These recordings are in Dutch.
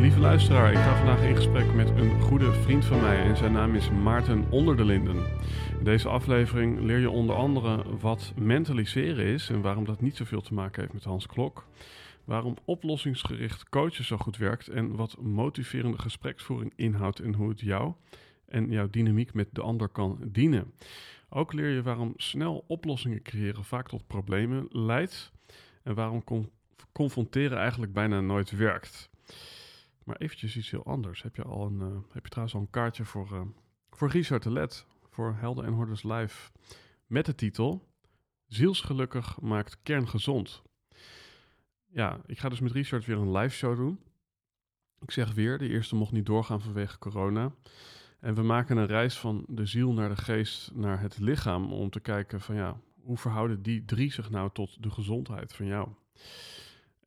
Lieve luisteraar, ik ga vandaag in gesprek met een goede vriend van mij en zijn naam is Maarten Onder de Linden. In deze aflevering leer je onder andere wat mentaliseren is en waarom dat niet zoveel te maken heeft met Hans Klok. Waarom oplossingsgericht coachen zo goed werkt en wat motiverende gespreksvoering inhoudt en hoe het jou en jouw dynamiek met de ander kan dienen. Ook leer je waarom snel oplossingen creëren vaak tot problemen leidt en waarom con- confronteren eigenlijk bijna nooit werkt. Maar eventjes iets heel anders. Heb je, al een, eh, heb je trouwens al een kaartje voor, eh, voor Richard de Let, voor Helden en Hordes Live, met de titel Zielsgelukkig maakt kerngezond. Ja, ik ga dus met Richard weer een live show doen. Ik zeg weer, de eerste mocht niet doorgaan vanwege corona. En we maken een reis van de ziel naar de geest, naar het lichaam, om te kijken van ja, hoe verhouden die drie zich nou tot de gezondheid van jou?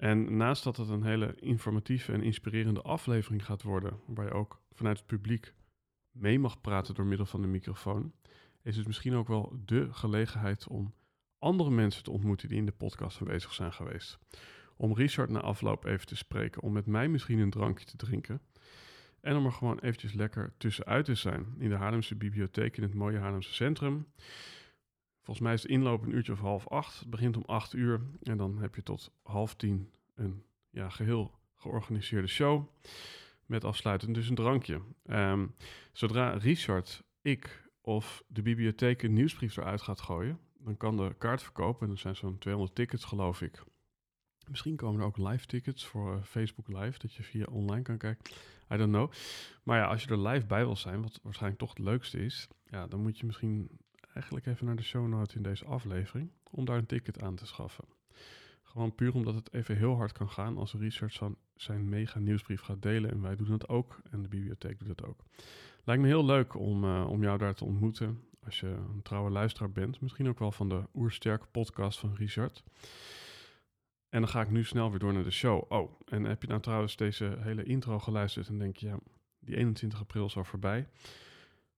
En naast dat het een hele informatieve en inspirerende aflevering gaat worden, waar je ook vanuit het publiek mee mag praten door middel van de microfoon, is het misschien ook wel de gelegenheid om andere mensen te ontmoeten die in de podcast aanwezig zijn geweest. Om Richard na afloop even te spreken, om met mij misschien een drankje te drinken. En om er gewoon eventjes lekker tussenuit te zijn. In de Haarlemse bibliotheek in het mooie Haarlemse centrum. Volgens mij is de inloop een uurtje of half acht. Het begint om acht uur. En dan heb je tot half tien een ja, geheel georganiseerde show. Met afsluitend dus een drankje. Ehm, zodra Richard, ik of de bibliotheek een nieuwsbrief eruit gaat gooien, dan kan de kaartverkoop, en er zijn zo'n 200 tickets geloof ik. Misschien komen er ook live tickets voor eh, Facebook Live, dat je via online kan kijken. I don't know. Maar ja, als je er live bij wil zijn, wat waarschijnlijk toch het leukste is, ja, dan moet je misschien eigenlijk even naar de show notes in deze aflevering om daar een ticket aan te schaffen. Gewoon puur omdat het even heel hard kan gaan als Richard zijn mega nieuwsbrief gaat delen. En wij doen het ook en de bibliotheek doet het ook. Lijkt me heel leuk om, uh, om jou daar te ontmoeten als je een trouwe luisteraar bent. Misschien ook wel van de Oersterk podcast van Richard. En dan ga ik nu snel weer door naar de show. Oh, en heb je nou trouwens deze hele intro geluisterd en denk je, ja, die 21 april is al voorbij.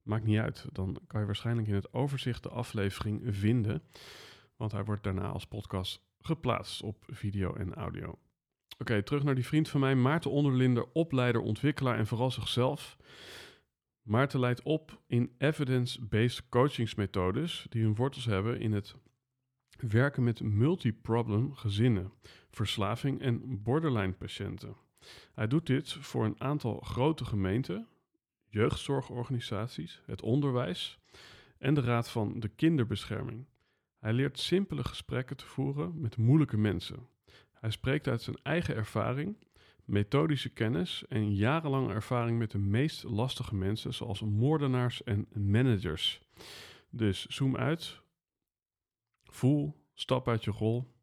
Maakt niet uit, dan kan je waarschijnlijk in het overzicht de aflevering vinden. Want hij wordt daarna als podcast geplaatst op video en audio. Oké, terug naar die vriend van mij, Maarten Onderlinder, opleider, ontwikkelaar en vooral zichzelf. Maarten leidt op in evidence-based coachingsmethodes die hun wortels hebben in het werken met multiproblem gezinnen, verslaving en borderline patiënten. Hij doet dit voor een aantal grote gemeenten, jeugdzorgorganisaties, het onderwijs en de Raad van de Kinderbescherming. Hij leert simpele gesprekken te voeren met moeilijke mensen. Hij spreekt uit zijn eigen ervaring, methodische kennis en jarenlange ervaring met de meest lastige mensen, zoals moordenaars en managers. Dus zoom uit, voel, stap uit je rol.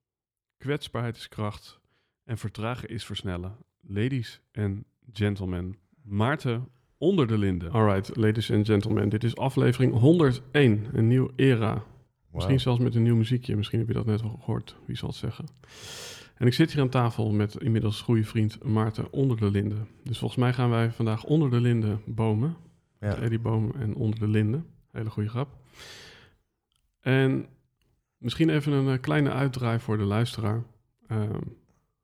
Kwetsbaarheid is kracht en vertragen is versnellen. Ladies and gentlemen, Maarten onder de linden. Alright, ladies and gentlemen, dit is aflevering 101, een nieuw era. Misschien zelfs met een nieuw muziekje. Misschien heb je dat net wel gehoord. Wie zal het zeggen? En ik zit hier aan tafel met inmiddels goede vriend Maarten onder de linden. Dus volgens mij gaan wij vandaag onder de linden bomen. Ja. Eddie Boom en onder de linden. Hele goede grap. En misschien even een eh, kleine uitdraai voor de luisteraar. Ehm,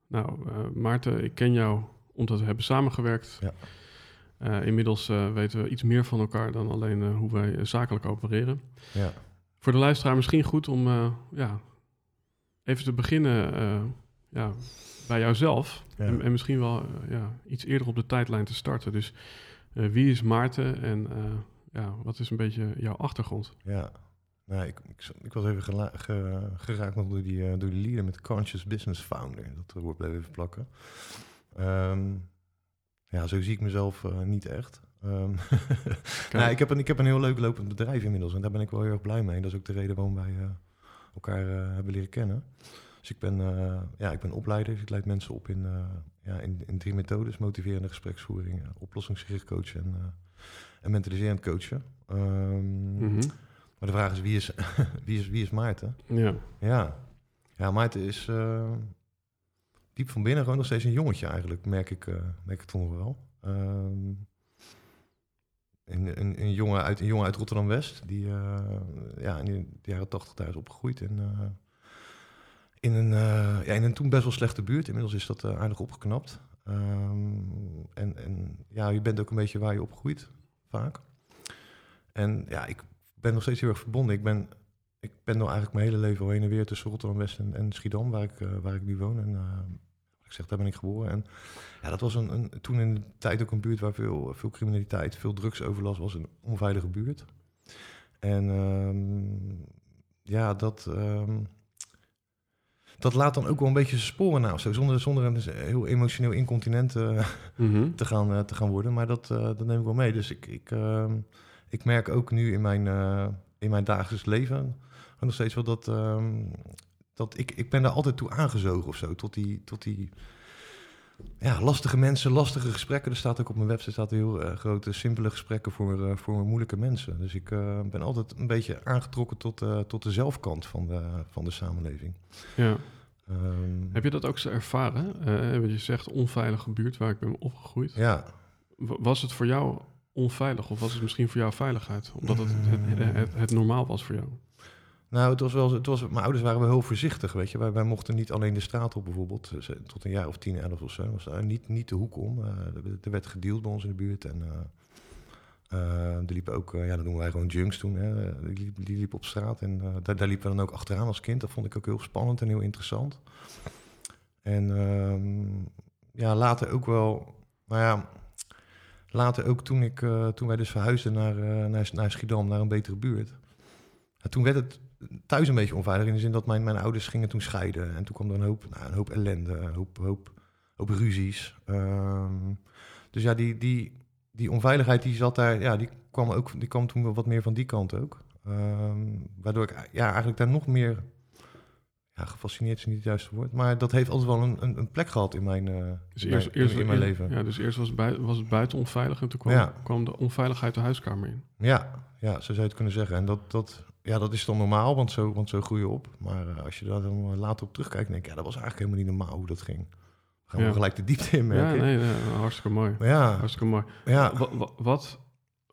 nou, eh, Maarten, ik ken jou omdat we hebben samengewerkt. Ja. Eh, inmiddels eh, weten we iets meer van elkaar dan alleen eh, hoe wij zakelijk opereren. Ja. Voor de luisteraar misschien goed om ja, even te beginnen. ja, bij jouzelf. Ja. En, en misschien wel ja, iets eerder op de tijdlijn te starten. Dus wie is Maarten en ja, wat is een beetje jouw achtergrond? Ja. Nou, ik, ik, ik was even gela- ge- geraakt nog door die, door die lieden met Conscious Business Founder. Dat woord bleef even plakken. Ehm, ja, zo zie ik mezelf eh, niet echt. Ehm, nou, ik, heb een, ik heb een heel leuk lopend bedrijf inmiddels en daar ben ik wel heel erg blij mee. En dat is ook de reden waarom wij eh, elkaar eh, hebben leren kennen. Dus ik ben, ja, ik ben opleider, dus ik leid mensen op in, ja, in, in drie methodes. Motiverende gespreksvoering, oplossingsgericht coachen en, en mentaliserend coachen. Ehm, Mhm. Maar de vraag is, wie is, wie is, wie is Maarten? Ja, Ja, ja Maarten is diep van binnen gewoon nog steeds een jongetje eigenlijk, merk ik, eh, merk ik toch nog wel. Ehm, een, een, een, jongen uit, een jongen uit Rotterdam-West, die eh, ja, in de jaren tachtig daar is opgegroeid. En, eh, in, een, ja, in een toen best wel slechte buurt. Inmiddels is dat eh, aardig opgeknapt. Ehm, en, en ja, je bent ook een beetje waar je opgroeit, vaak. En ja, ik ben nog steeds heel erg verbonden. Ik ben, ik ben nou eigenlijk mijn hele leven al heen en weer tussen Rotterdam-West en, en Schiedam, waar ik, waar ik nu woon. En eh, ik zeg, daar ben ik geboren. En ja, dat was een, een, toen in de tijd ook een buurt waar veel, veel criminaliteit, veel drugsoverlast was. Een onveilige buurt. En ehm, ja, dat, ehm, dat laat dan ook wel een beetje zijn sporen na. Zo, zonder, zonder een heel emotioneel incontinent eh, Mhm. te, gaan, eh, te gaan worden. Maar dat, eh, dat neem ik wel mee. Dus ik, ik, ehm, ik merk ook nu in mijn, in mijn dagelijks leven nog steeds wel dat, dat ik, ik ben daar altijd toe aangezogen of zo. Tot die, tot die ja, lastige mensen, lastige gesprekken. Er staat ook op mijn website staat heel eh, grote, simpele gesprekken voor, eh, voor moeilijke mensen. Dus ik eh, ben altijd een beetje aangetrokken tot, tot de zelfkant van de, van de samenleving. ja. Ehm, Heb je dat ook zo ervaren? Wat je zegt, onveilige buurt waar ik ben opgegroeid. ja, Was het voor jou onveilig of was het misschien voor jou veiligheid? Omdat het, het, het, het, het normaal was voor jou. Nou, het was wel, het was, mijn ouders waren wel heel voorzichtig, weet je. Wij, wij mochten niet alleen de straat op bijvoorbeeld, tot een jaar of tien, elf of zo. Was niet, niet de hoek om. Eh, er, er werd gedeeld bij ons in de buurt. En er liepen ook, ja, dat noemen wij gewoon junks toen. Hè. Die, liep- die liepen op straat en daar, daar liepen we dan ook achteraan als kind. Dat vond ik ook heel spannend en heel interessant. En ehm, ja, later ook wel, nou ja, later ook toen, ik, toen wij dus verhuisden naar, naar, naar Schiedam, naar een betere buurt. Ja, toen werd het thuis een beetje onveilig in de zin dat mijn, mijn ouders gingen toen scheiden. En toen kwam er een hoop, nou, een hoop ellende, een hoop, hoop, hoop ruzies. Ehm, dus ja, die, die, die onveiligheid die zat daar, ja, die kwam, ook, die kwam toen wel wat meer van die kant ook. Ehm, waardoor ik ja, eigenlijk daar nog meer, ja, gefascineerd is niet het juiste woord, maar dat heeft altijd wel een, een, een plek gehad in mijn, eh, Dus in eerst, mijn, eerst, in mijn eerst- leven. Ja, dus eerst was, bui- was het buiten onveilig en toen kwam, Ja. kwam de onveiligheid de huiskamer in. Ja, ja, zo zou je het kunnen zeggen. En dat, dat, ja, dat is dan normaal, want zo, want zo groei je op. Maar eh, als je daar dan eh, later op terugkijkt, denk ik, ja, dat was eigenlijk helemaal niet normaal hoe dat ging. Gaan Ja. we gelijk de diepte in, merk Ja, nee, nee, hartstikke mooi. Ja, Hartstikke mooi. ja, Wat, wat,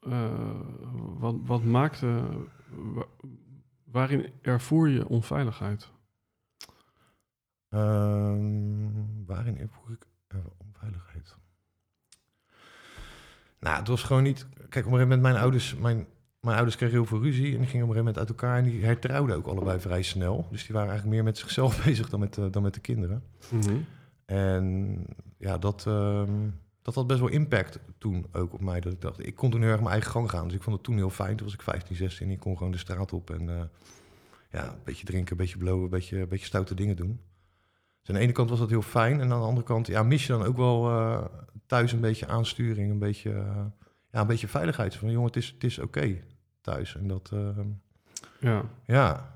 eh, wat, wat maakte... wa- waarin ervoer je onveiligheid? ehm, waarin ervoer ik onveiligheid? Nou, het was gewoon niet... Kijk, op een gegeven moment, mijn ouders, mijn, mijn ouders kregen heel veel ruzie... en die gingen op een gegeven moment uit elkaar... en die hertrouwden ook allebei vrij snel. Dus die waren eigenlijk meer met zichzelf bezig dan met, eh, dan met de kinderen. Mhm. En ja, dat, ehm, dat had best wel impact toen ook op mij. Dat ik dacht, ik kon toen heel erg mijn eigen gang gaan. Dus ik vond het toen heel fijn. Toen was ik 15, 16. Ik kon gewoon de straat op en eh, ja, een beetje drinken, een beetje blowen, een beetje, een beetje stoute dingen doen. Dus aan de ene kant was dat heel fijn. En aan de andere kant ja, mis je dan ook wel eh, thuis een beetje aansturing. Een beetje, ja, een beetje veiligheid. Van jongen, het is, het is oké thuis. En dat, ehm, Ja, ja,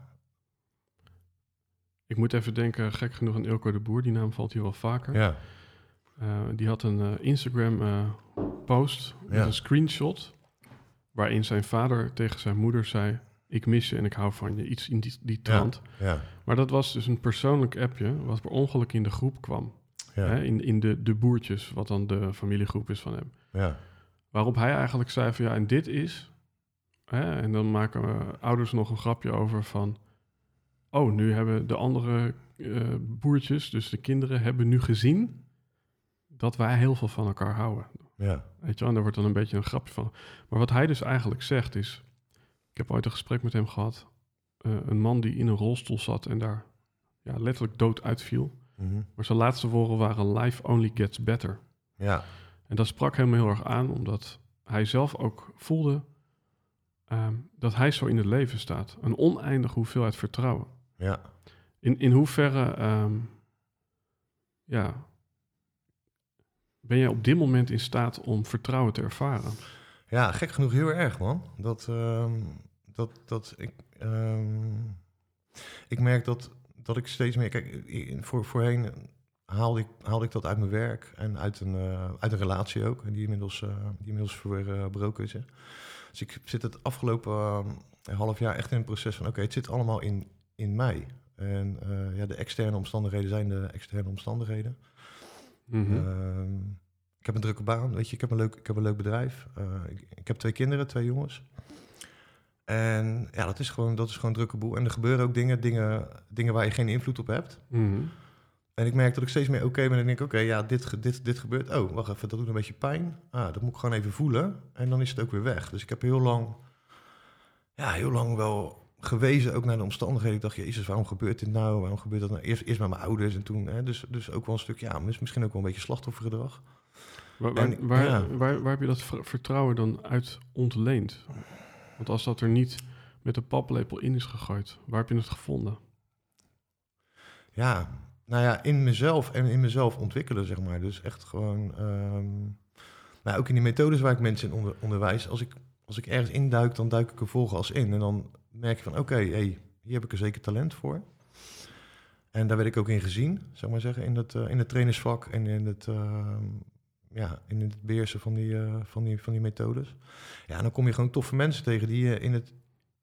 ik moet even denken, gek genoeg aan Ilko de Boer. Die naam valt hier wel vaker. ja, Eh, die had een eh, Instagram-post met Ja. een screenshot... waarin zijn vader tegen zijn moeder zei... ik mis je en ik hou van je. Iets in die, die trant. ja, Maar dat was dus een persoonlijk appje... wat per ongeluk in de groep kwam. ja, Hè, in in de, de boertjes, wat dan de familiegroep is van hem. ja, Waarop hij eigenlijk zei van ja, en dit is... Hè, en dan maken we ouders nog een grapje over van... Oh, nu hebben de andere eh, boertjes, dus de kinderen, hebben nu gezien... dat wij heel veel van elkaar houden. ja, Weet je wel, en daar wordt dan een beetje een grapje van. Maar wat hij dus eigenlijk zegt is... Ik heb ooit een gesprek met hem gehad. eh, een man die in een rolstoel zat en daar ja, letterlijk dood uitviel. Mhm. Maar zijn laatste woorden waren life only gets better. Ja, En dat sprak hem heel erg aan, omdat hij zelf ook voelde ehm, dat hij zo in het leven staat. Een oneindige hoeveelheid vertrouwen. ja. In, in hoeverre ehm, ja, ben jij op dit moment in staat om vertrouwen te ervaren? Ja, gek genoeg heel erg, man. Dat, ehm, dat, dat ik, ik merk dat, dat ik steeds meer... Kijk, voor, voorheen haalde ik, haalde ik dat uit mijn werk en uit een, eh, uit een relatie ook. En die inmiddels, eh, die inmiddels verbroken is. hè. Dus ik zit het afgelopen eh, half jaar echt in een proces van... Oké, het zit allemaal in, in mij. En eh, ja, de externe omstandigheden zijn de externe omstandigheden. Mhm. Ehm, ik heb een drukke baan, weet je, ik heb een leuk, ik heb een leuk bedrijf. Eh, ik, ik heb twee kinderen, twee jongens. En ja, dat is gewoon, dat is gewoon een drukke boel. En er gebeuren ook dingen, dingen, dingen waar je geen invloed op hebt. Mhm. En ik merk dat ik steeds meer oké ben. En ik denk, oké, ja, dit, dit, dit gebeurt. Oh, wacht even, dat doet een beetje pijn. Ah, dat moet ik gewoon even voelen. En dan is het ook weer weg. Dus ik heb heel lang, ja, heel lang wel gewezen ook naar de omstandigheden. Ik dacht, jezus, waarom gebeurt dit nou? Waarom gebeurt dat nou? Eerst, eerst met mijn ouders en toen, hè, dus, dus ook wel een stuk, ja, mis- misschien ook wel een beetje slachtoffergedrag. Waar, waar, En- waar, ja. waar, waar heb je dat ver- vertrouwen dan uit ontleend? Want als dat er niet met de paplepel in is gegooid, waar heb je het gevonden? Ja, nou ja, in mezelf en in mezelf ontwikkelen, zeg maar. Dus echt gewoon, ehm, nou, ook in die methodes waar ik mensen in onder, onderwijs, als ik, als ik ergens induik, dan duik ik er volgas in. En dan merk je van, oké, hey, hier heb ik er zeker talent voor. En daar werd ik ook in gezien, zeg maar zeggen, in het, eh, in het trainersvak en in het, ehm, ja, in het beheersen van die, eh, van, die, van die methodes. Ja, en dan kom je gewoon toffe mensen tegen die, je in het,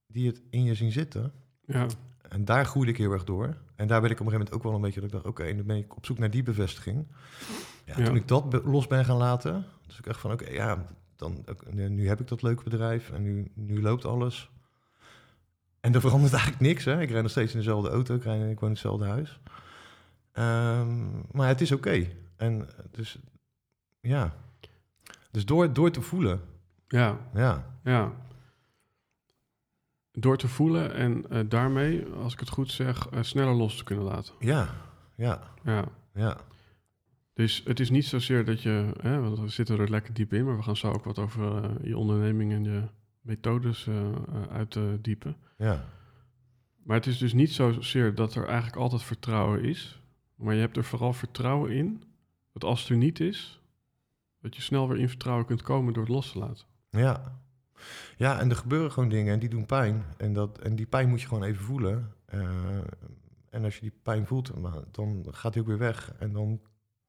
die het in je zien zitten. Ja, En daar groeide ik heel erg door. En daar werd ik op een gegeven moment ook wel een beetje dat ik dacht, oké, en dan ben ik op zoek naar die bevestiging. Ja, Ja. Toen ik dat los ben gaan laten, dus ik echt van, oké, ja, dan, nu nu heb ik dat leuke bedrijf en nu, nu loopt alles. En er verandert eigenlijk niks, hè. Ik rijd nog steeds in dezelfde auto, ik, rijd, ik woon in hetzelfde huis. Ehm, maar het is oké. En dus, ja. Dus door, door te voelen, ja, ja. ja. Door te voelen en eh, daarmee, als ik het goed zeg, eh, sneller los te kunnen laten. Ja, ja, Ja. ja. Dus het is niet zozeer dat je, hè, want we zitten er lekker diep in, maar we gaan zo ook wat over eh, je onderneming en je methodes uitdiepen. ja. Maar het is dus niet zozeer dat er eigenlijk altijd vertrouwen is, maar je hebt er vooral vertrouwen in dat als het er niet is, dat je snel weer in vertrouwen kunt komen door het los te laten. Ja. Ja, en er gebeuren gewoon dingen en die doen pijn. En, dat, en die pijn moet je gewoon even voelen. Eh, en als je die pijn voelt, dan gaat die ook weer weg. En dan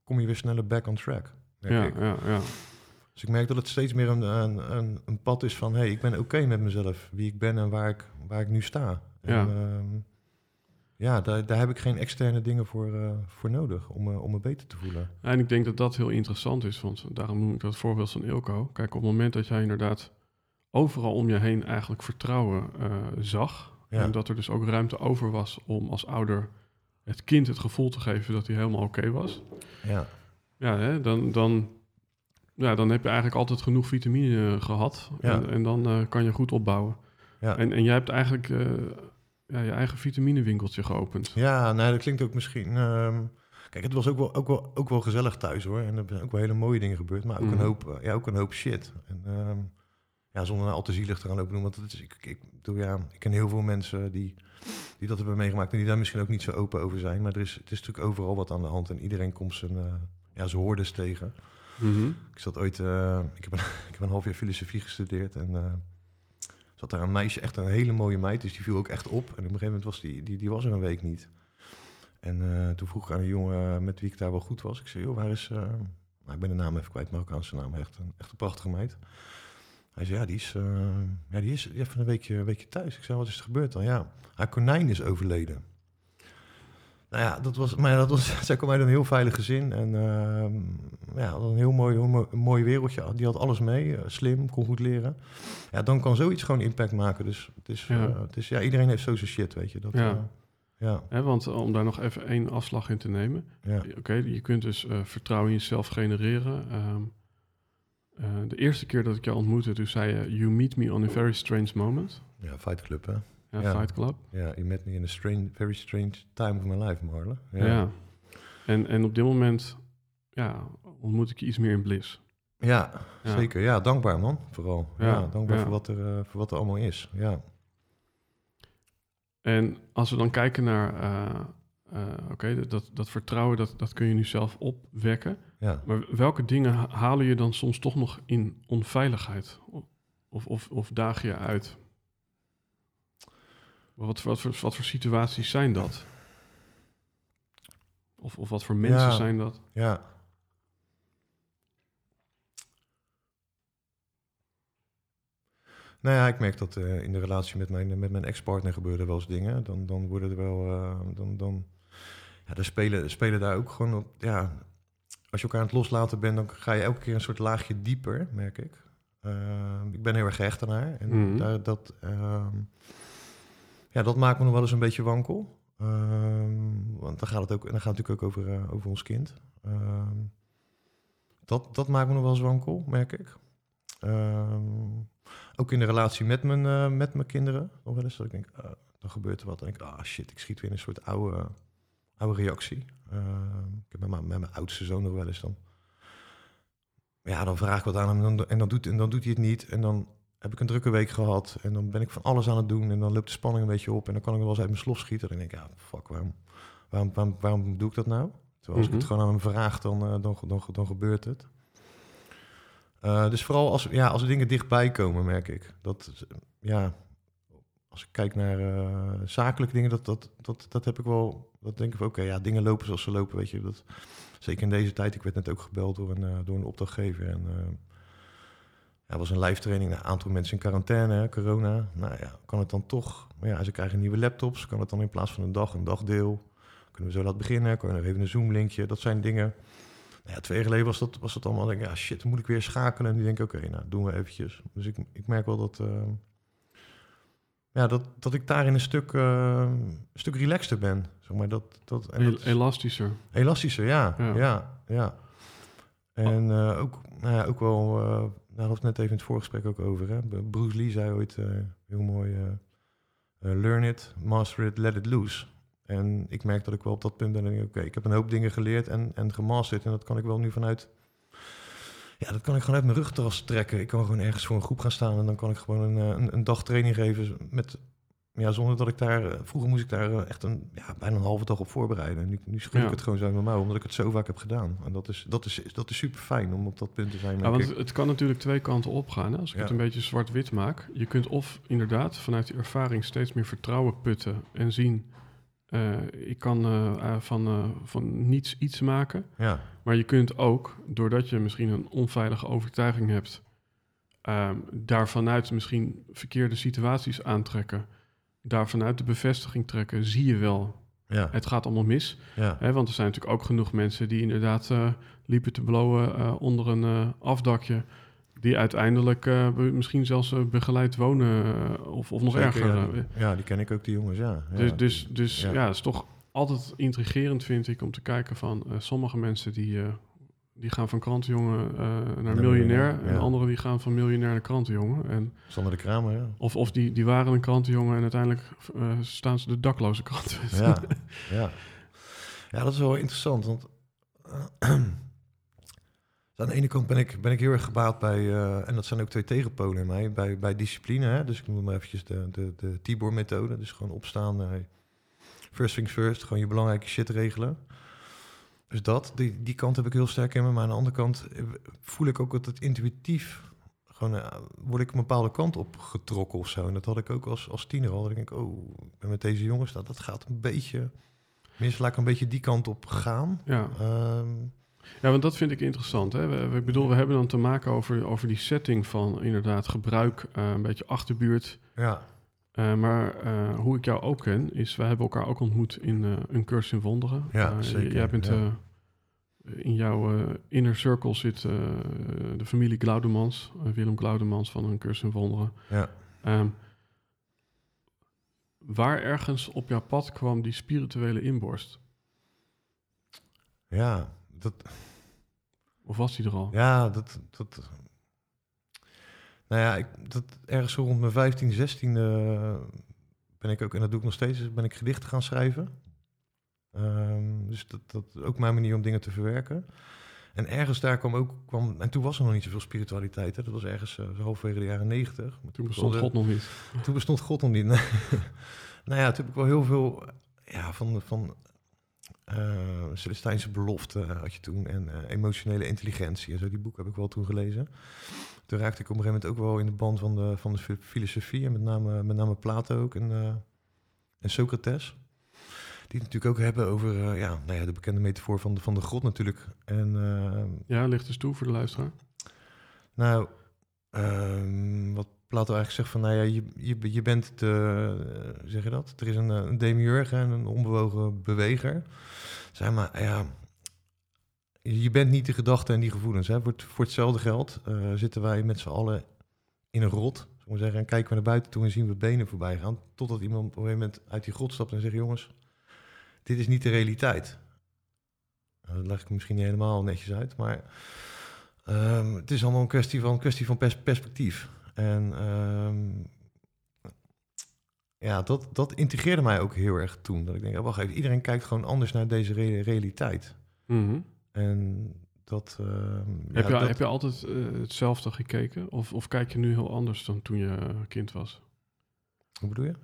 kom je weer sneller back on track. Ja, ik. ja, ja. Dus ik merk dat het steeds meer een, een, een, een pad is van... hé, hey, ik ben oké met mezelf, wie ik ben en waar ik, waar ik nu sta. Ja. En, ehm, ja, daar, daar heb ik geen externe dingen voor, eh, voor nodig om, me- om me beter te voelen. En ik denk dat dat heel interessant is, want daarom noem ik dat voorbeeld van Ilko. Kijk, op het moment dat jij inderdaad overal om je heen eigenlijk vertrouwen eh, zag, Ja. en dat er dus ook ruimte over was om als ouder het kind het gevoel te geven dat hij helemaal oké was, Ja, ja, hè, dan, dan, ja, dan heb je eigenlijk altijd genoeg vitamine eh, gehad Ja. en, en dan eh, kan je goed opbouwen. ja. En, en jij hebt eigenlijk ja, je eigen vitaminewinkeltje geopend. Ja, nou, dat klinkt ook misschien. ehm, kijk, het was ook wel, ook, wel, ook wel gezellig thuis hoor. En er zijn ook wel hele mooie dingen gebeurd, maar ook, Mhm. een, hoop, eh, ja, ook een hoop shit. En, ehm, ja, zonder nou al te zielig te gaan lopen doen. Want is, ik, ik, bedoel, ja, ik ken heel veel mensen die, die dat hebben meegemaakt en die daar misschien ook niet zo open over zijn. Maar er is, het is natuurlijk overal wat aan de hand en iedereen komt zijn, eh ja, zijn hoordes tegen. Mhm. Ik zat ooit, eh, ik, heb een, ik heb een half jaar filosofie gestudeerd en eh, zat daar een meisje, echt een hele mooie meid, dus die viel ook echt op. En op een gegeven moment was die, die, die was er een week niet. En toen vroeg ik aan een jongen met wie ik daar wel goed was. Ik zei, joh, waar is... nou, ik ben de naam even kwijt, Marokkaanse naam. Echt een, echt een prachtige meid. Hij zei, ja, die is, eh, ja, die is even een weekje, een weekje thuis. Ik zei, wat is er gebeurd dan? Ja, haar konijn is overleden. Nou ja, dat was, maar dat was, zij kwam uit een heel veilig gezin. En ehm, ja, had een heel mooi, heel mooi, een mooi wereldje. Die had alles mee, eh, slim, kon goed leren. Ja, dan kan zoiets gewoon impact maken. Dus het is, Ja. eh, het is ja, iedereen heeft zo zijn shit, weet je. Dat, Ja. ja, want om daar nog even één afslag in te nemen. ja, Oké, je kunt dus vertrouwen in jezelf genereren. Ehm, eh, de eerste keer dat ik jou ontmoette, toen zei je... You meet me on a very strange moment. ja, Fight Club, hè. Ja, Ja. Fight Club. Ja, you met me in a strange, very strange time of my life, Marle. Ja. En, en op dit moment ja, ontmoet ik je iets meer in bliss. Ja, zeker. Ja, dankbaar man, vooral. Ja, dankbaar. Voor, wat er, eh, voor wat er allemaal is. Ja. En als we dan kijken naar, eh, oké, dat, dat vertrouwen, dat, dat kun je nu zelf opwekken. Ja. Maar welke dingen ha- halen je dan soms toch nog in onveiligheid? Of, of, of daag je uit? Wat, wat, voor, wat voor situaties zijn dat? Of, of wat voor mensen Ja. zijn dat? ja. Nou ja, ik merk dat eh, in de relatie met mijn, met mijn ex-partner gebeuren wel eens dingen. Dan, dan worden er wel. eh, dan, dan, ja, er spelen, spelen daar ook gewoon op. Ja, als je elkaar aan het loslaten bent, dan ga je elke keer een soort laagje dieper, merk ik. Eh, ik ben heel erg gehecht aan haar. En Mhm. daar, dat, ehm, ja, dat maakt me nog wel eens een beetje wankel. Ehm, want dan gaat het, ook, en dan gaat het natuurlijk ook over, eh, over ons kind. Ehm, dat, dat maakt me nog wel eens wankel, merk ik. Ehm, ook in de relatie met mijn, eh, met mijn kinderen. Nog wel eens dat ik denk, ah, dan gebeurt er wat. En ik ah shit, ik schiet weer in een soort oude, oude reactie. Ehm, ik heb met mijn, met mijn oudste zoon nog wel eens dan. Ja, dan vraag ik wat aan hem en dan, en dan, doet, en dan doet hij het niet. En dan heb ik een drukke week gehad. En dan ben ik van alles aan het doen. En dan loopt de spanning een beetje op. En dan kan ik er wel eens uit mijn slof schieten. En dan denk ik, ja, fuck, waarom, waarom, waarom, waarom doe ik dat nou? Terwijl als ik Mhm. het gewoon aan hem vraag, dan, eh, dan, dan, dan gebeurt het. Eh, dus vooral als, ja, als er dingen dichtbij komen, merk ik. Dat, eh, ja, als ik kijk naar zakelijke dingen, dat, dat, dat, dat heb ik wel. Dat denk ik oké, ja, dingen lopen zoals ze lopen, weet je. Dat, zeker in deze tijd. Ik werd net ook gebeld door een, eh, door een opdrachtgever. En eh ja, was een live training. Een aantal mensen in quarantaine, hè, corona. Nou ja, kan het dan toch... Maar ja, ze krijgen nieuwe laptops. Kan het dan in plaats van een dag, een dagdeel... Kunnen we zo laten beginnen? Kan je nog even een Zoom-linkje? Dat zijn dingen... Nou ja, twee jaar geleden was dat, was dat allemaal... Denk ik, ja, shit, moet ik weer schakelen. En nu denk ik, oké, nou, doen we eventjes. Dus ik, ik merk wel dat... eh, ja, dat, dat ik daarin een stuk, eh, een stuk relaxter ben. Zeg maar, dat, dat, en dat is- elastischer. Elastischer, ja. Ja. Ja, ja. En eh, ook, nou ja, ook wel, eh daar hadden we het net even in het voorgesprek ook over. Hè? Bruce Lee zei ooit eh, heel mooi, learn it, master it, let it loose. En ik merk dat ik wel op dat punt ben, oké, ik heb een hoop dingen geleerd en, en gemasterd. En dat kan ik wel nu vanuit, ja, dat kan ik gewoon uit mijn rugtras trekken. Ik kan gewoon ergens voor een groep gaan staan en dan kan ik gewoon een, een, een dag training geven met... Ja, zonder dat ik daar... eh, Vroeger moest ik daar eh, echt een, ja, bijna een halve dag op voorbereiden. En nu, nu schud ik Ja. het gewoon zo uit mijn mouw, omdat ik het zo vaak heb gedaan. En dat is, dat is, dat is super fijn om op dat punt te zijn. Ja, want ik. het kan natuurlijk twee kanten opgaan. Hè? Als ik Ja. het een beetje zwart-wit maak. Je kunt of inderdaad vanuit die ervaring steeds meer vertrouwen putten en zien. eh, ik kan van, van niets iets maken. ja, Maar je kunt ook, doordat je misschien een onveilige overtuiging hebt, ehm daar vanuit misschien verkeerde situaties aantrekken. Daar vanuit de bevestiging trekken, zie je wel, ja, het gaat allemaal mis. ja, Hè, want er zijn natuurlijk ook genoeg mensen die inderdaad eh, liepen te blowen eh, onder een eh, afdakje. Die uiteindelijk misschien zelfs begeleid wonen of, of nog Zeker, erger. Ja, die, ja, die ken ik ook, die jongens, ja. dus dus, dus Ja. ja. het is toch altijd intrigerend vind ik om te kijken van sommige mensen die, die gaan van krantenjongen eh, naar Naar miljonair. En anderen die gaan van miljonair naar krantenjongen. En, Sander de Kramer, ja. of of die, die waren een krantenjongen en uiteindelijk eh, staan ze de dakloze kant. Ja, ja. ja, dat is wel interessant. Want eh, aan de ene kant ben ik, ben ik heel erg gebaat bij, en dat zijn ook twee tegenpolen in mij, bij, bij discipline. Hè? Dus ik noem maar eventjes de, de, de Tibor-methode. Dus gewoon opstaan, first things first, gewoon je belangrijke shit regelen. Dus dat, die, die kant heb ik heel sterk in me. Maar aan de andere kant eh, voel ik ook dat het intuïtief, gewoon eh, word ik een bepaalde kant op getrokken of zo. En dat had ik ook als, als tiener al. Ik denk, oh, ik ben met deze jongens, dat, dat gaat een beetje, minstens laat ik een beetje die kant op gaan. Ja. Ehm, Ja, want dat vind ik interessant. Hè? We, we- ik bedoel, we hebben dan te maken over, over die setting van inderdaad gebruik, eh, een beetje achterbuurt. ja, maar hoe ik jou ook ken, is wij hebben elkaar ook ontmoet in een cursus in wonderen. Ja, zeker, Jij bent ja. In jouw eh, inner circle zit eh, de familie Glaudemans, eh, Willem Glaudemans van een cursus in wonderen. ja. Ehm, waar ergens op jouw pad kwam die spirituele inborst? Ja, dat, Of was die er al? ja, dat, dat... Nou ja, ik, dat, ergens zo rond mijn 15, 16 ben ik ook, en dat doe ik nog steeds, ben ik gedichten gaan schrijven. Ehm, dus dat, dat ook mijn manier om dingen te verwerken. En ergens daar kwam ook... Kwam, en toen was er nog niet zoveel spiritualiteit. Hè? Dat was ergens uh, halverwege de jaren negentig. Toen bestond God nog niet. Toen bestond God nog niet. nou ja, toen heb ik wel heel veel ja, van, van uh, Celestijnse belofte had je toen. En uh, emotionele intelligentie. En zo, die boek heb ik wel toen gelezen. Toen raakte ik op een gegeven moment ook wel in de band van de, van de filosofie. En met name, met name Plato ook. En, en Socrates. Die het natuurlijk ook hebben over ja, nou ja, de bekende metafoor van de, van de God natuurlijk. En, ja, ligt dus toe voor de luisteraar. Nou, ehm, wat Plato eigenlijk zegt van, nou ja, je, je, je bent de, zeg je dat? Er is een, een demiurg en een onbewogen beweger. Zeg maar, ja, je bent niet de gedachten en die gevoelens. Hè. Voor, voor hetzelfde geld zitten wij met z'n allen in een rot. Zeggen, en kijken we naar buiten toe en zien we benen voorbij gaan. Totdat iemand op een gegeven moment uit die grot stapt en zegt: Jongens, dit is niet de realiteit. Nou, dat leg ik misschien niet helemaal netjes uit, maar um, het is allemaal een kwestie van, kwestie van pers perspectief. En um, ja, dat, dat integreerde mij ook heel erg toen. Dat ik denk, oh, wacht even, iedereen kijkt gewoon anders naar deze re realiteit. Mm En dat... Uh, heb, ja, je, heb je altijd uh, hetzelfde gekeken? Of, of kijk je nu heel anders dan toen je kind was? Hoe bedoel je?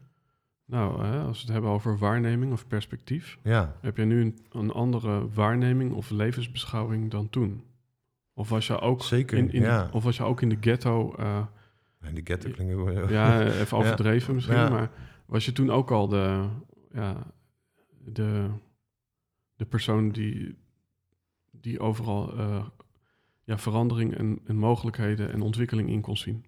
Nou, hè, als we het hebben over waarneming of perspectief, ja. heb je nu een, een andere waarneming of levensbeschouwing dan toen? Of was je ook, Zeker, in, in ja. de, of was je ook in de ghetto... Uh, in de ghetto klinkt Ja, even overdreven misschien, maar was je toen ook al de, ja, de, de persoon die, die overal uh, ja, verandering en, en mogelijkheden en ontwikkeling in kon zien?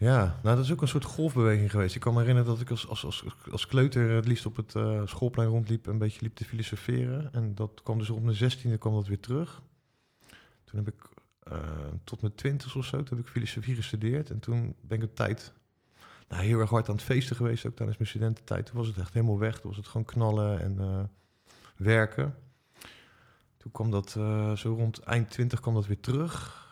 Ja, nou dat is ook een soort golfbeweging geweest. Ik kan me herinneren dat ik als, als, als, kleuter het liefst op het uh, schoolplein rondliep en een beetje liep te filosoferen. En dat kwam dus op mijn zestiende kwam dat weer terug. Toen heb ik uh, tot mijn twintig of zo, toen heb ik filosofie gestudeerd. En toen ben ik een tijd nou, heel erg hard aan het feesten geweest, ook tijdens mijn studententijd. Toen was het echt helemaal weg. Toen was het gewoon knallen en uh, werken. Toen kwam dat zo rond eind 20 kwam dat weer terug.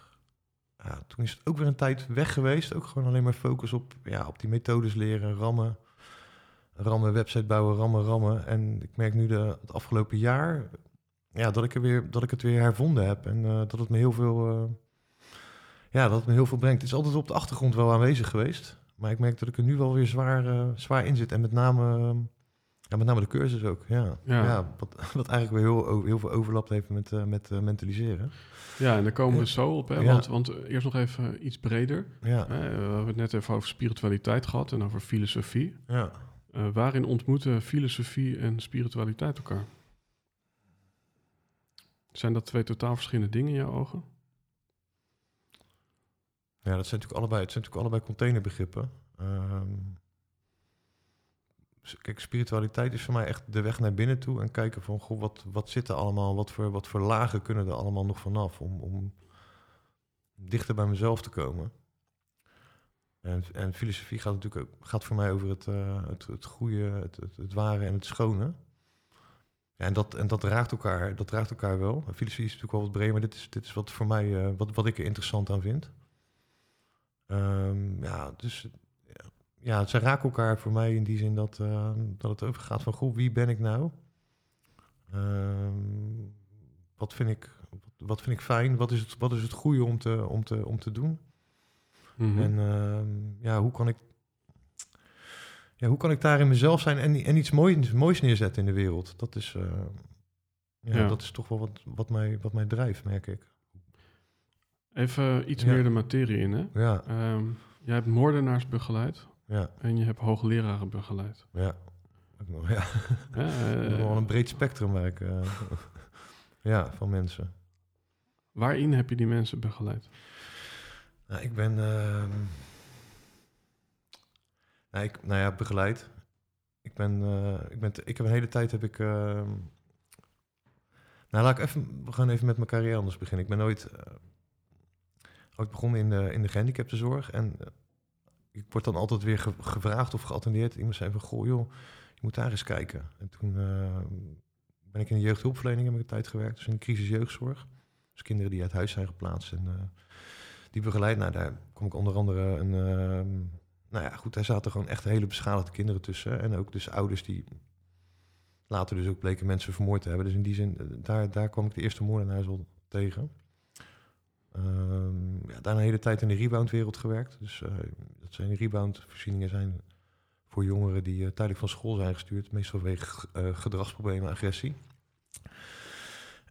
Ja, toen is het ook weer een tijd weg geweest. Ook gewoon alleen maar focus op, ja, op die methodes leren, rammen. Rammen, website bouwen, rammen, rammen. En ik merk nu de, het afgelopen jaar ja, dat, ik er weer, dat ik het weer hervonden heb. En uh, dat het me heel veel. Uh, ja, dat het me heel veel brengt. Het is altijd op de achtergrond wel aanwezig geweest. Maar ik merk dat ik er nu wel weer zwaar, uh, zwaar in zit. En met name, ja, met name de cursus ook. Ja, ja. ja wat, wat eigenlijk weer heel, heel veel overlap heeft met, met mentaliseren. Ja, en daar komen we zo op. Hè? Ja. Want, want eerst nog even iets breder. Ja. we hebben het net even over spiritualiteit gehad en over filosofie. Ja. waarin ontmoeten filosofie en spiritualiteit elkaar? Zijn dat twee totaal verschillende dingen in jouw ogen? Ja, dat zijn natuurlijk allebei, het zijn natuurlijk allebei containerbegrippen. Um, kijk, spiritualiteit is voor mij echt de weg naar binnen toe en kijken van, goh, wat, wat zit er allemaal, wat voor, wat voor lagen kunnen er allemaal nog vanaf om, om dichter bij mezelf te komen. En, en filosofie gaat natuurlijk ook, gaat voor mij over het, uh, het, het goede, het, het, ware en het schone. En dat, en dat raakt elkaar, dat raakt elkaar wel. Filosofie is natuurlijk wel wat breder, maar dit is, dit is wat voor mij, uh, wat, wat ik er interessant aan vind. Um, ja, dus ja, ze raken elkaar voor mij in die zin dat, uh, dat het overgaat van, goh, wie ben ik nou? Um, wat, vind ik, wat vind ik fijn? Wat is het, wat is het goede om te, om te, om te doen? Mm -hmm. En uh, ja, hoe kan ik ja, hoe kan ik daar in mezelf zijn en, en iets moois, moois neerzetten in de wereld? Dat is, uh, ja, ja, dat is toch wel wat, wat, mij, wat mij drijft, merk ik. Even iets ja. meer de materie in, hè? Ja. Um, jij hebt moordenaars begeleid ja. en je hebt hoogleraren begeleid. Ja. Nog, ja. ja uh, wel een breed spectrum waar ik, uh, ja, van mensen. Waarin heb je die mensen begeleid? Nou, ik ben... Uh, nou, ik, nou ja, begeleid. Ik ben, uh, ik ben, ik heb een hele tijd heb ik. Uh, nou, laat ik even, we gaan even met mijn carrière anders beginnen. Ik ben nooit, uh, ooit begonnen in de, in de gehandicaptenzorg en ik word dan altijd weer ge gevraagd of geattendeerd. Iemand zei van, goh joh, je moet daar eens kijken. En toen ben ik in de jeugdhulpverlening heb ik tijd gewerkt, dus in de crisisjeugdzorg. Dus kinderen die uit huis zijn geplaatst en die begeleid. Nou, daar kom ik onder andere een nou ja, goed, daar zaten gewoon echt hele beschadigde kinderen tussen. En ook dus ouders die later dus ook bleken mensen vermoord te hebben. Dus in die zin, eh, daar, daar kwam ik de eerste moordenaars wel tegen. Ehm, ja, daarna een hele tijd in de reboundwereld gewerkt. Dus eh, dat zijn reboundvoorzieningen zijn voor jongeren die uh, tijdelijk van school zijn gestuurd, meestal vanwege uh, gedragsproblemen, agressie.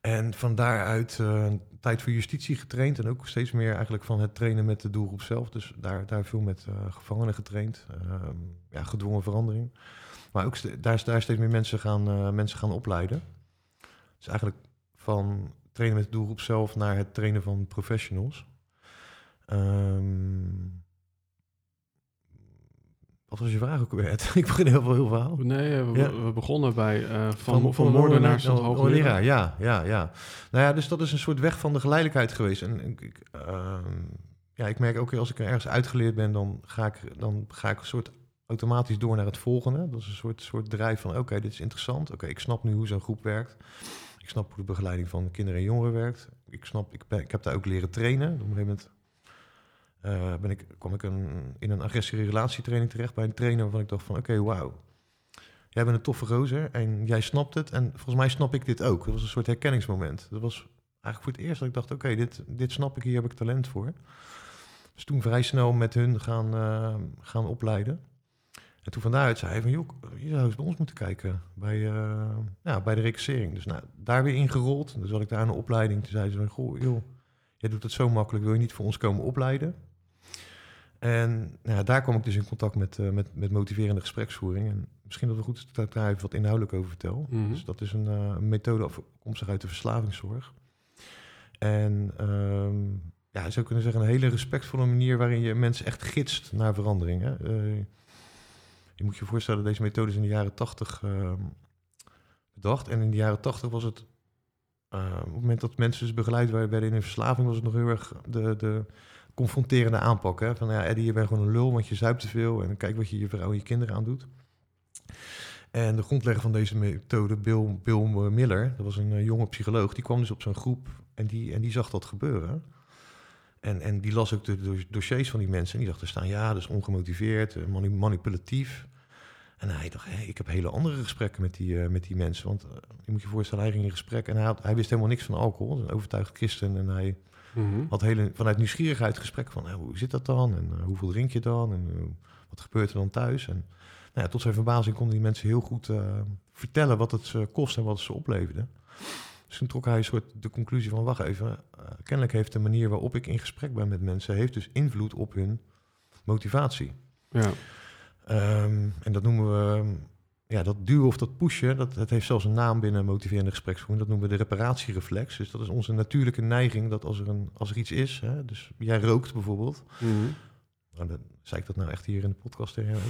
En van daaruit uh, tijd voor justitie getraind en ook steeds meer eigenlijk van het trainen met de doelgroep zelf. Dus daar, daar veel met gevangenen getraind, ehm, ja, gedwongen verandering. Maar ook daar, daar steeds meer mensen gaan, mensen gaan opleiden. Dus eigenlijk van trainen met de doelgroep zelf naar het trainen van professionals. Um, wat was je vraag ook weer? ik begin heel veel heel verhaal. Nee, we, we begonnen bij uh, van, van, van moordenaars tot hoogleraar. Ja, ja, ja. Nou ja, dus dat is een soort weg van de geleidelijkheid geweest. En ik, uh, ja, ik merk ook als ik ergens uitgeleerd ben, dan ga ik, dan ga ik een soort automatisch door naar het volgende. Dat is een soort, soort drijf van, oké, dit is interessant. Oké, ik snap nu hoe zo'n groep werkt. Ik snap hoe de begeleiding van kinderen en jongeren werkt. Ik snap, ik, ik heb daar ook leren trainen. Op een gegeven moment uh, ben ik, kwam ik een, in een agressie-relatietraining terecht bij een trainer waarvan ik dacht van oké, wauw. Jij bent een toffe gozer en jij snapt het. En volgens mij snap ik dit ook. Dat was een soort herkenningsmoment. Dat was eigenlijk voor het eerst dat ik dacht, oké, dit, dit snap ik, hier heb ik talent voor. Dus toen vrij snel met hun gaan, uh, gaan opleiden. En toen van daaruit zei hij van, joh, je zou eens bij ons moeten kijken bij, uh, ja, bij de recassering. Dus nou, daar weer ingerold. Dus had ik daar een opleiding. Toen zei ze van, goh, joh, jij doet het zo makkelijk, wil je niet voor ons komen opleiden? En nou, daar kwam ik dus in contact met, uh, met, met motiverende gespreksvoering. En misschien dat we goed dat ik daar even wat inhoudelijk over vertel. Mm Dus dat is een, uh, een methode afkomstig uit de verslavingszorg. En um, ja, je zou kunnen zeggen een hele respectvolle manier waarin je mensen echt gidst naar verandering. Hè? Uh, je moet je voorstellen, deze methode is in de jaren tachtig ehm, bedacht. En in de jaren tachtig was het, op het moment dat mensen dus begeleid werden in een verslaving, was het nog heel erg de... de confronterende aanpak. Hè? Van ja, Eddie, je bent gewoon een lul, want je zuipt te veel. En kijk wat je je vrouw en je kinderen aandoet. En de grondlegger van deze methode, Bill, Bill Miller, dat was een uh, jonge psycholoog, die kwam dus op zo'n groep en die, en die zag dat gebeuren. En, en die las ook de, dossiers van die mensen en die dacht er staan, ja, dat is ongemotiveerd, eh, manipulatief. En hij dacht, hey, ik heb hele andere gesprekken met die, uh, met die mensen. Want je moet je voorstellen, hij ging in gesprek en hij, had, hij wist helemaal niks van alcohol. Een overtuigd christen en hij Mm Had hele, vanuit nieuwsgierigheid gesprek van hoe zit dat dan? En uh, hoeveel drink je dan? En wat gebeurt er dan thuis? En nou ja, tot zijn verbazing konden die mensen heel goed vertellen wat het kost en wat het ze opleverde. Dus toen trok hij een soort de conclusie van, wacht even, kennelijk heeft de manier waarop ik in gesprek ben met mensen, heeft dus invloed op hun motivatie. Ja. Um, en dat noemen we ja, dat duwen of dat pushen, dat, dat heeft zelfs een naam binnen motiverende gespreksvoering. Dat noemen we de reparatiereflex. Dus dat is onze natuurlijke neiging dat als er, een, als er iets is, hè, dus jij rookt bijvoorbeeld. Mm nou, dan zei ik dat nou echt hier in de podcast tegen jou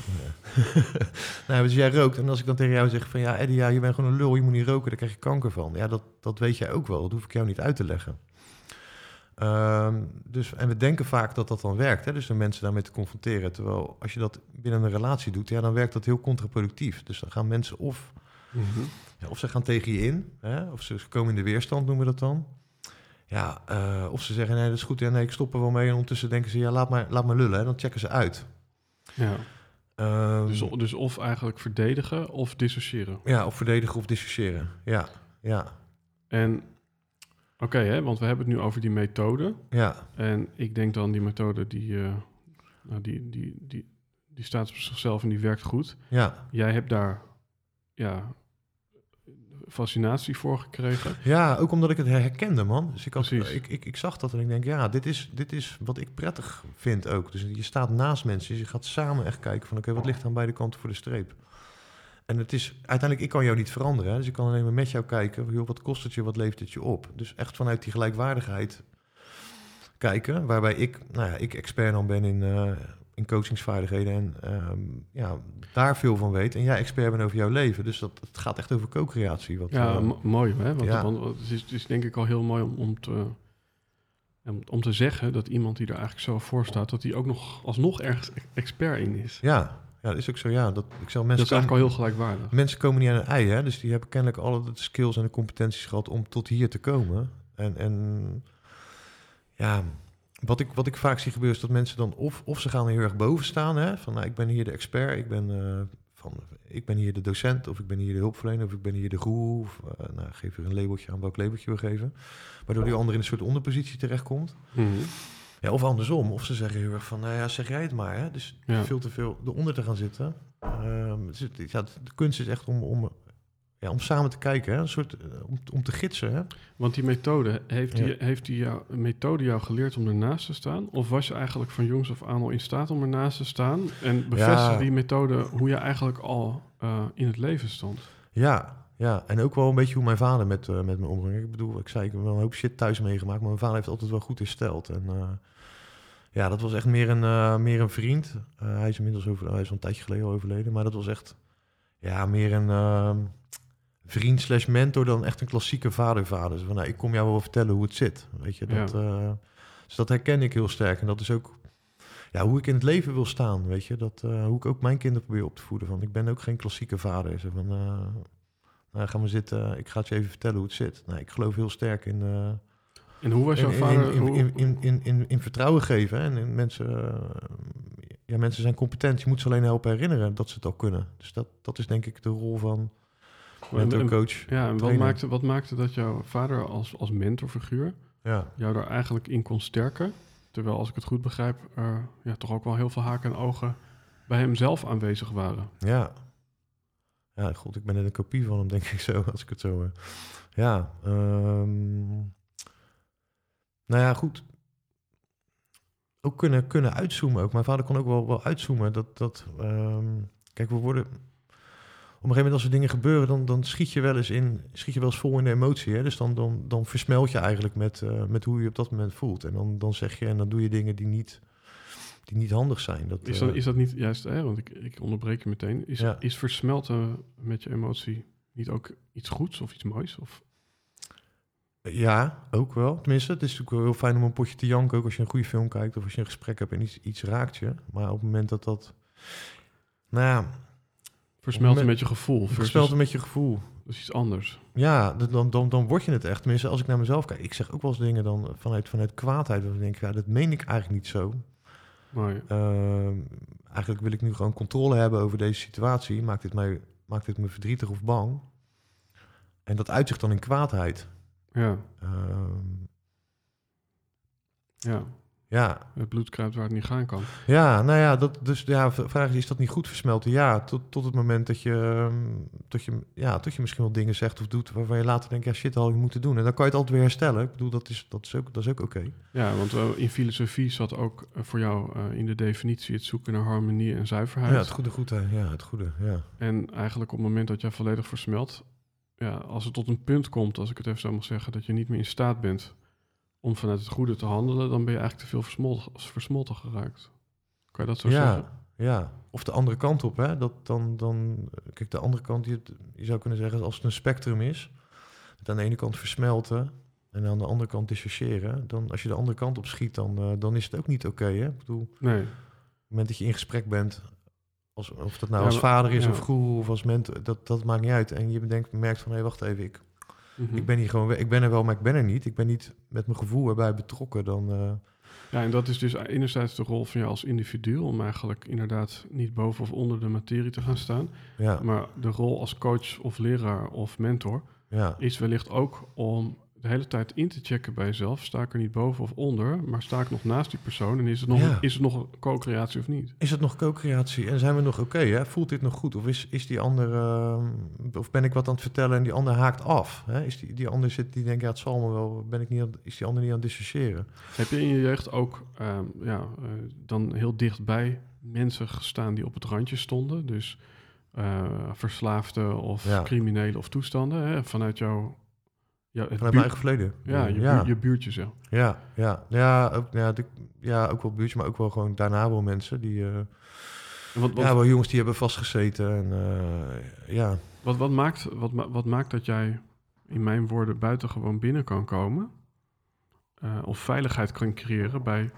nou, dus jij rookt en als ik dan tegen jou zeg van ja, Eddie, ja, je bent gewoon een lul, je moet niet roken, daar krijg je kanker van. Ja, dat, dat weet jij ook wel, dat hoef ik jou niet uit te leggen. Um, dus, en we denken vaak dat dat dan werkt, hè? dus de mensen daarmee te confronteren. Terwijl als je dat binnen een relatie doet, ja, dan werkt dat heel contraproductief. Dus dan gaan mensen of, mm -hmm. ja, of ze gaan tegen je in, hè? of ze komen in de weerstand, noemen we dat dan. Ja, uh, of ze zeggen nee, dat is goed, ja, nee, ik stop er wel mee. En ondertussen denken ze, ja, laat maar, laat maar lullen. En dan checken ze uit. Ja. Um, dus, dus of eigenlijk verdedigen of dissociëren. Ja, of verdedigen of dissociëren. Ja, ja. En Oké, okay, want we hebben het nu over die methode. Ja. En ik denk dan die methode die, uh, die, die, die, die staat op zichzelf en die werkt goed. Ja. Jij hebt daar ja, fascinatie voor gekregen. Ja, ook omdat ik het herkende, man. Dus ik, had, ik, ik, ik zag dat en ik denk, ja, dit is, dit is wat ik prettig vind ook. Dus je staat naast mensen, dus je gaat samen echt kijken van... oké, wat ligt aan beide kanten voor de streep? En het is uiteindelijk, ik kan jou niet veranderen. Hè? Dus ik kan alleen maar met jou kijken. Joh, wat kost het je, wat levert het je op? Dus echt vanuit die gelijkwaardigheid kijken. Waarbij ik, nou ja, ik expert dan ben in, uh, in coachingsvaardigheden en um, ja, daar veel van weet. En jij expert bent over jouw leven. Dus dat, het gaat echt over co-creatie. Wat, ja, uh, mooi. Hè? Want, ja. want het, is, het, is, denk ik al heel mooi om, om te om te zeggen dat iemand die er eigenlijk zo voor staat, dat hij ook nog alsnog ergens expert in is. Ja, ja, dat is ook zo. Ja, dat, ik zal mensen dat is eigenlijk al heel gelijkwaardig. Mensen komen niet aan een ei, hè? dus die hebben kennelijk alle de skills en de competenties gehad om tot hier te komen. En, en ja, wat ik, wat ik vaak zie gebeuren is dat mensen dan of, of ze gaan heel erg boven staan, hè? van nou, ik ben hier de expert, ik ben uh, van ik ben hier de docent, of ik ben hier de hulpverlener, of ik ben hier de guru. Of, eh, nou, geef er een labeltje aan welk labeltje we geven. Waardoor die ander in een soort onderpositie terechtkomt. Mhm. Ja, of andersom. Of ze zeggen heel erg van, nou ja, zeg jij het maar. Hè? Dus Ja. veel te veel eronder te gaan zitten. Ehm, het is- ja, de kunst is echt om, om, ja, om samen te kijken. Hè? Een soort, eh, om, om te gidsen. Hè? Want die methode, heeft Ja. die, heeft die jou, methode jou geleerd om ernaast te staan? Of was je eigenlijk van jongs af aan al in staat om ernaast te staan? En bevestigde Ja. die methode hoe je eigenlijk al eh, in het leven stond? Ja, ja, en ook wel een beetje hoe mijn vader met, eh, met me omging. Ik bedoel, ik zei, ik heb wel een hoop shit thuis meegemaakt, maar mijn vader heeft altijd wel goed hersteld. En ja, dat was echt meer een, meer een vriend. Hij is inmiddels over, hij is al een tijdje geleden al overleden, maar dat was echt, ja, meer een ehm, vriend slash mentor dan echt een klassieke vader-vader. Van, nou, ik kom jou wel vertellen hoe het zit, weet je. Dat, eh, dus dat herken ik heel sterk en dat is ook ja, hoe ik in het leven wil staan, weet je. Dat, eh, hoe ik ook mijn kinderen probeer op te voeden. Van, ik ben ook geen klassieke vader. Zo van, eh, nou, ga maar zitten, ik ga het je even vertellen hoe het zit. Nou, ik geloof heel sterk in, En hoe was jouw vader? in, in, in, in, in, in vertrouwen geven. hè. En in mensen, ja, mensen zijn competent. Je moet ze alleen helpen herinneren dat ze het al kunnen. Dus dat, dat is denk ik de rol van en- coach. ja, en wat maakte, wat maakte dat jouw vader als, als mentorfiguur Ja, jou daar eigenlijk in kon sterken? Terwijl, als ik het goed begrijp, er ja, toch ook wel heel veel haken en ogen bij hem zelf aanwezig waren. ja. Ja, god, ik ben net een kopie van hem, denk ik zo, als ik het zo... eh, ja, ehm, nou ja, goed. Ook kunnen, kunnen uitzoomen ook. Mijn vader kon ook wel, wel uitzoomen. Dat, dat, ehm, kijk, we worden... Op een gegeven moment als er dingen gebeuren, dan, dan schiet je wel eens in, schiet je wel eens vol in de emotie. Hè? Dus dan, dan, dan versmelt je eigenlijk met, eh, met hoe je je op dat moment voelt. En dan, dan zeg je en dan doe je dingen die niet, die niet handig zijn. Dat, Is eh, dat, is dat niet juist, hè, want ik, ik onderbreek je meteen, is, Ja. is versmelten met je emotie niet ook iets goeds of iets moois? Of, Ja, ook wel. Tenminste, het is natuurlijk wel heel fijn om een potje te janken, ook als je een goede film kijkt of als je een gesprek hebt en iets, iets raakt je. Maar op het moment dat dat, nou ja, versmelten Met- met je gevoel versmelten met je gevoel. dat is iets anders. Ja, dan, dan, dan word je het echt. Tenminste, als ik naar mezelf kijk, ik zeg ook wel eens dingen dan vanuit, vanuit kwaadheid. Dan denk ik, ja, dat meen ik eigenlijk niet zo. Ehm, eigenlijk wil ik nu gewoon controle hebben over deze situatie. Maakt dit, mij, maakt dit me verdrietig of bang? En dat uitzicht dan in kwaadheid. ja, Ehm, ja, ja, het bloed kruipt waar het niet gaan kan. Ja, nou ja, dat, dus ja, de vraag is, is dat niet goed versmelten? Ja, tot, tot het moment dat je, ehm, dat, je, ja, dat je misschien wel dingen zegt of doet waarvan je later denkt, ja shit, dat had ik moeten doen. En dan kan je het altijd weer herstellen. Ik bedoel, dat is, dat is ook, dat is ook oké. Ja, want eh, in filosofie zat ook eh, voor jou eh, in de definitie het zoeken naar harmonie en zuiverheid. Ja, het goede, goed, hè. ja, het goede, ja. En eigenlijk op het moment dat jij volledig versmelt, ja, als het tot een punt komt, als ik het even zo mag zeggen, dat je niet meer in staat bent om vanuit het goede te handelen, dan ben je eigenlijk te veel versmolten, versmolten geraakt. Kan je dat zo zeggen? Ja, ja, of de andere kant op, hè. Dat dan, dan, kijk, de andere kant, je, je zou kunnen zeggen, als het een spectrum is, aan de ene kant versmelten en aan de andere kant dissociëren, dan als je de andere kant op schiet, dan, eh, dan is het ook niet oké, hè. Ik bedoel, Nee. Op het moment dat je in gesprek bent, als, of dat nou Ja, als vader is ja. of guru of als mentor, dat, dat maakt niet uit. En je bedenkt, merkt van, hé, wacht even, ik, Mhm. ik ben hier gewoon, ik ben er wel, maar ik ben er niet. Ik ben niet met mijn gevoel erbij betrokken. Dan, eh, Ja, en dat is dus enerzijds de rol van jou als individu, om eigenlijk inderdaad niet boven of onder de materie te gaan staan. ja, Maar de rol als coach of leraar of mentor ja, is wellicht ook om de hele tijd in te checken bij jezelf. Sta ik er niet boven of onder, maar sta ik nog naast die persoon en is het nog, Ja. is het nog co-creatie of niet? Is het nog co-creatie en zijn we nog oké? hè? Voelt dit nog goed? Of is, is die ander, eh, of ben ik wat aan het vertellen en die ander haakt af? Hè? Is die, die ander zit die denkt, ja, het zal me wel, ben ik niet aan, is die ander niet aan het dissociëren? Heb je in je jeugd ook ehm, ja, eh, dan heel dichtbij mensen gestaan die op het randje stonden? Dus eh verslaafden of Ja. criminelen of toestanden hè? vanuit jouw... Ja, het Vanuit buurt- mijn eigen verleden. ja, je, ja. je buurtje zo. Ja, ja, ja, ook, ja, de- ja, ook wel buurtje, maar ook wel gewoon daarna wel mensen die, Wat, wat, ja, wel jongens die hebben vastgezeten en eh, ja, wat, wat, maakt, wat, wat maakt dat jij in mijn woorden buitengewoon binnen kan komen? eh, of veiligheid kan creëren bij,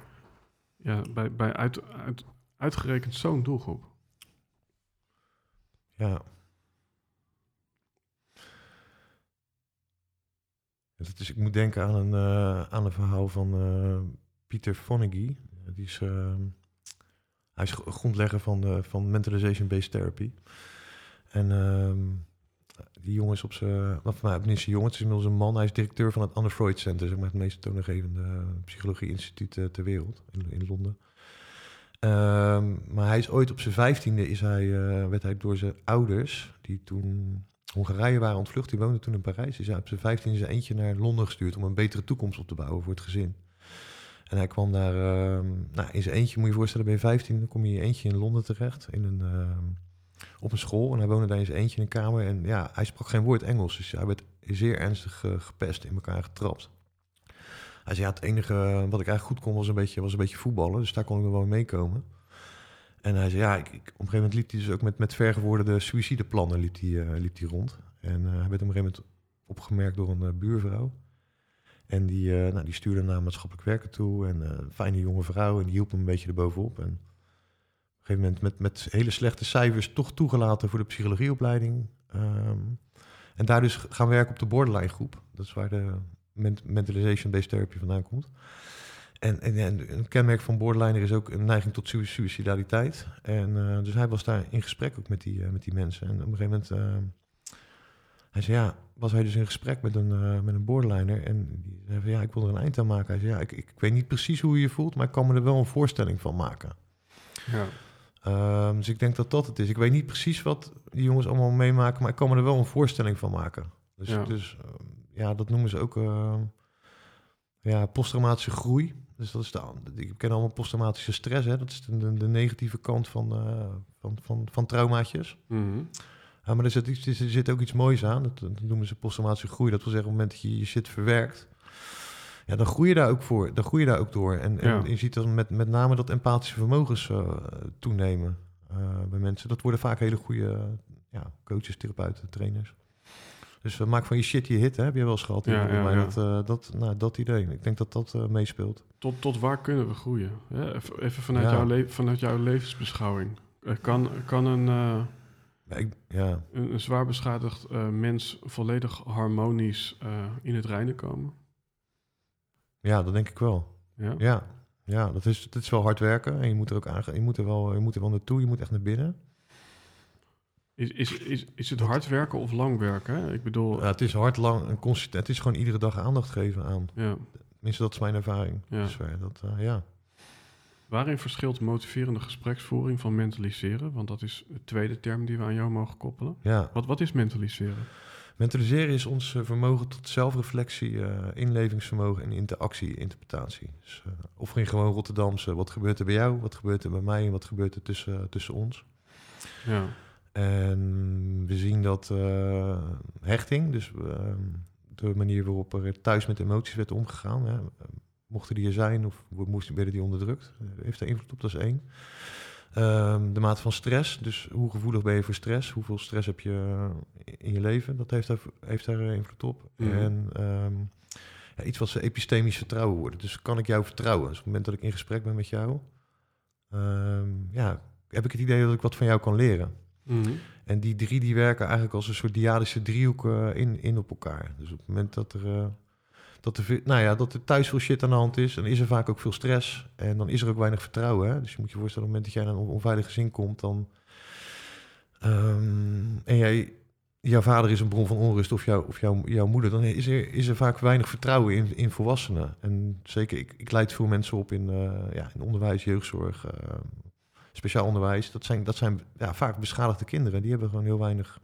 ja, bij, bij uit, uit, uitgerekend zo'n doelgroep? ja. Is, ik moet denken aan een, eh, aan een verhaal van eh, Pieter Vonnegut. Die is, eh, hij is gr- grondlegger van, de, van Mentalization-Based Therapy. En ehm, die jongen is op zijn... Of, nou, niet zijn jongen, het is inmiddels een man. Hij is directeur van het Anne Freud Center. Zeg maar het meest toonaangevende eh, psychologie-instituut eh, ter wereld in, in Londen. Ehm, maar hij is ooit op zijn vijftiende is hij, eh, werd hij door zijn ouders, die toen Hongarije waren ontvlucht, die woonden toen in Parijs, is hij op zijn vijftiende zijn eentje naar Londen gestuurd om een betere toekomst op te bouwen voor het gezin. En hij kwam daar, ehm, nou, in zijn eentje, moet je je voorstellen, je 15, dan kom je in je eentje in Londen terecht, in een, ehm, op een school. En hij woonde daar in zijn eentje in een kamer. En ja, hij sprak geen woord Engels, dus hij werd zeer ernstig eh, gepest, in elkaar getrapt. Hij zei, het enige wat ik eigenlijk goed kon was een beetje, was een beetje voetballen. Dus daar kon ik wel mee meekomen. En hij zei, ja, ik, op een gegeven moment liep hij dus ook met, met vergeworderde suïcideplannen liep hij, eh, liep hij rond. En eh, hij werd op een gegeven moment opgemerkt door een eh, buurvrouw. En die, nou, die stuurde naar maatschappelijk werken toe. En fijne jonge vrouw. En die hielp hem een beetje erbovenop. En op een gegeven moment met, met hele slechte cijfers toch toegelaten voor de psychologieopleiding. Ehm, en daar dus gaan werken op de borderline groep. Dat is waar de ment- mentalization-based therapy vandaan komt. En, en, en een kenmerk van borderliner is ook een neiging tot sui- suicidaliteit. En eh, dus hij was daar in gesprek ook met die, eh, met die mensen. En op een gegeven moment, eh, hij zei ja, was hij dus in gesprek met een, met een borderliner. En die zei van ja, ik wil er een eind aan maken. Hij zei ja, ik, ik weet niet precies hoe je je voelt, maar ik kan me er wel een voorstelling van maken. Ja. Ehm, dus ik denk dat dat het is. Ik weet niet precies wat die jongens allemaal meemaken, maar ik kan me er wel een voorstelling van maken. Dus Ja. ja, dus, ehm, ja dat noemen ze ook ehm, ja, posttraumatische groei. Dus dat is de, ik ken allemaal posttraumatische stress, hè? dat is de, de, de negatieve kant van, eh, van, van, van traumaatjes. Mhm. Maar er zit, iets, er zit ook iets moois aan. Dat, dat noemen ze posttraumatische groei. Dat wil zeggen, op het moment dat je je shit verwerkt, ja, dan groei je daar ook voor. Dan groei je daar ook door. En, en Ja. je ziet dan met, met name dat empathische vermogens eh, toenemen eh, bij mensen. Dat worden vaak hele goede ja, coaches, therapeuten, trainers. Dus eh, maak van je shit je hit, hè? heb je wel eens gehad. Ja, bij ja, mij, ja. Dat, eh, dat, nou, dat idee. Ik denk dat dat eh, meespeelt. Tot, tot waar kunnen we groeien? Hè, Even, even vanuit, jouw vanuit jouw levensbeschouwing. Eh, kan, kan een, ik, een, een zwaar beschadigd mens volledig harmonisch in het reinen komen? ja, dat denk ik wel. Ja? Ja, ja dat, is, dat is wel hard werken. En je moet er ook aan, je moet er wel, je moet er wel naartoe. Je moet echt naar binnen. Is, is, is, is het hard werken of lang werken? Hè? Ik bedoel, Ja, het is hard, lang en consistent. Het is gewoon iedere dag aandacht geven aan. ja. Tenminste, dat is mijn ervaring. Ja. Dus, dat, eh, ja. waarin verschilt motiverende gespreksvoering van mentaliseren? Want dat is de tweede term die we aan jou mogen koppelen. ja. Wat, wat is mentaliseren? Mentaliseren is ons eh, vermogen tot zelfreflectie, eh, inlevingsvermogen en interactie, interpretatie. Dus, of in gewoon Rotterdamse, wat gebeurt er bij jou, wat gebeurt er bij mij en wat gebeurt er tussen, tussen ons. Ja. En we zien dat eh, hechting, dus ehm, de manier waarop er thuis met emoties werd omgegaan, hè, mochten die er zijn of moesten, werden die onderdrukt, heeft daar invloed op, dat is één. Ehm, de mate van stress, dus hoe gevoelig ben je voor stress, hoeveel stress heb je eh, in je leven, dat heeft daar, heeft daar eh, invloed op. Mhm. En ehm, ja, iets wat ze epistemisch vertrouwen worden. Dus kan ik jou vertrouwen? Dus op het moment dat ik in gesprek ben met jou, ehm, ja, heb ik het idee dat ik wat van jou kan leren. Mhm. En die drie die werken eigenlijk als een soort diadische driehoek eh, in, in op elkaar. Dus op het moment dat er, eh, dat, er, nou ja, dat er thuis veel shit aan de hand is, dan is er vaak ook veel stress. En dan is er ook weinig vertrouwen. Hè? Dus je moet je voorstellen, op het moment dat jij naar een onveilige zin komt, dan... ehm, en jij, jouw vader is een bron van onrust of, jou, of jouw, jouw moeder, dan is er, is er vaak weinig vertrouwen in, in volwassenen. En zeker, ik, ik leid veel mensen op in, eh, ja, in onderwijs, jeugdzorg, eh, speciaal onderwijs. Dat zijn, dat zijn ja, vaak beschadigde kinderen. Die hebben gewoon heel weinig,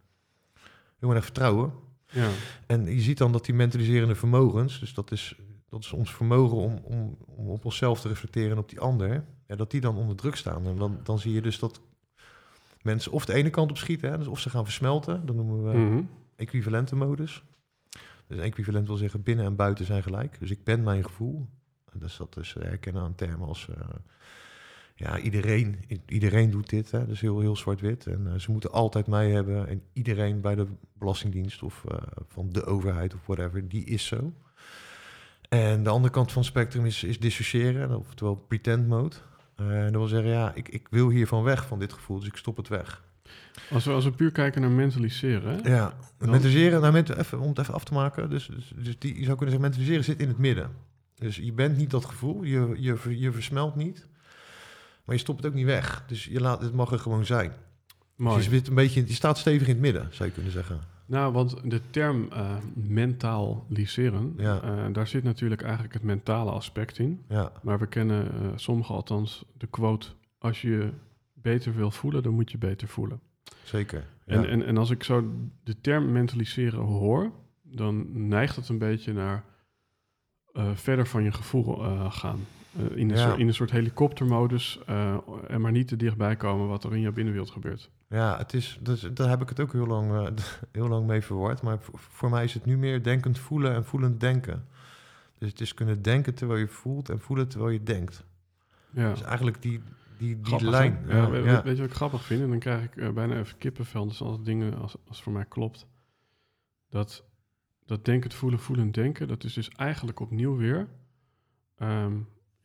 heel weinig vertrouwen. Ja. En je ziet dan dat die mentaliserende vermogens, dus dat is, dat is ons vermogen om, om, om op onszelf te reflecteren en op die ander, ja, dat die dan onder druk staan. En dan, dan zie je dus dat mensen of de ene kant op schieten, hè, dus of ze gaan versmelten, dat noemen we Mhm. equivalente modus. Dus equivalent wil zeggen binnen en buiten zijn gelijk. Dus ik ben mijn gevoel. En Dus dat is herkennen aan termen als... eh, ja, iedereen, iedereen doet dit. Hè? Dus heel, heel zwart-wit. En eh, ze moeten altijd mij hebben. En iedereen bij de Belastingdienst of eh, van de overheid of whatever, die is zo. En de andere kant van het spectrum is, is dissociëren, oftewel pretend mode. Eh, en dat wil zeggen, ja, ik, ik wil hiervan weg van dit gevoel, dus ik stop het weg. Als, we, als we puur kijken naar mentaliseren, hè? Ja, Dan- mentaliseren, nou, ment- even, om het even af te maken. Dus, dus, dus die, je zou kunnen zeggen, mentaliseren zit in het midden. Dus je bent niet dat gevoel, je, je, je versmelt niet. Maar je stopt het ook niet weg. Dus je laat, het mag er gewoon zijn. Mooi. Dus je, zit een beetje, je staat stevig in het midden, zou je kunnen zeggen. Nou, want de term eh mentaliseren, Ja. eh, daar zit natuurlijk eigenlijk het mentale aspect in. Ja, Maar we kennen, eh sommigen althans, de quote... als je je beter wil voelen, dan moet je beter voelen. zeker. Ja. En, en, en als ik zo de term mentaliseren hoor... dan neigt het een beetje naar eh, verder van je gevoel eh, gaan. Eh, in, een Ja. soort, in een soort helikoptermodus... eh, en maar niet te dichtbij komen wat er in jouw binnenwereld gebeurt. Ja, het is, dus, daar heb ik het ook heel lang, eh, heel lang mee verward. Maar voor, mij is het nu meer denkend voelen en voelend denken. Dus het is kunnen denken terwijl je voelt en voelen terwijl je denkt. Ja. Dus eigenlijk die, die, die Grappig, lijn. Ja, we- ja. Weet je wat ik grappig vind? En dan krijg ik bijna even kippenvel. Dus als dingen, als, als voor mij klopt. Dat, dat denken, het voelen, voelen, denken. Dat is dus eigenlijk opnieuw weer ehm,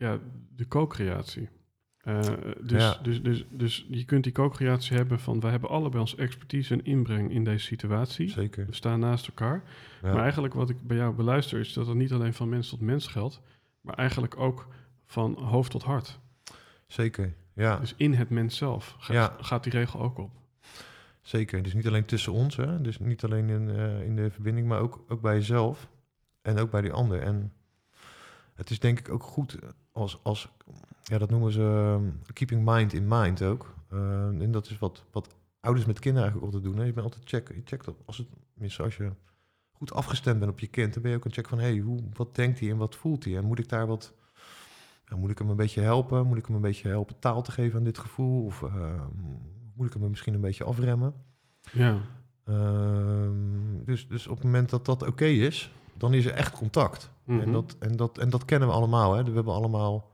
ja, de co-creatie. Eh, dus, Ja. dus, dus, dus je kunt die co-creatie hebben van... wij hebben allebei onze expertise en inbreng in deze situatie. Zeker. We staan naast elkaar. Ja. Maar eigenlijk wat ik bij jou beluister... is dat het niet alleen van mens tot mens geldt... maar eigenlijk ook van hoofd tot hart. Zeker. Ja, Dus in het mens zelf ga- Ja. gaat die regel ook op. zeker. Dus niet alleen tussen ons, hè? dus niet alleen in, eh, in de verbinding, maar ook, ook bij jezelf en ook bij die ander. En het is denk ik ook goed als, als ja, dat noemen ze ehm, keeping mind in mind ook. Eh, en dat is wat, wat ouders met kinderen eigenlijk altijd doen. Hè? Je bent altijd checken. Je checkt op, als het, als je goed afgestemd bent op je kind, dan ben je ook het checken van, hé, hey, hoe, wat denkt hij en wat voelt hij? En moet ik daar wat, ja, moet ik hem een beetje helpen? Moet ik hem een beetje helpen taal te geven aan dit gevoel? Of eh, moet ik hem misschien een beetje afremmen? Ja, Ehm, dus, dus op het moment dat dat oké is, dan is er echt contact. En, Mhm. dat, en, dat, en dat kennen we allemaal. Hè? We hebben allemaal.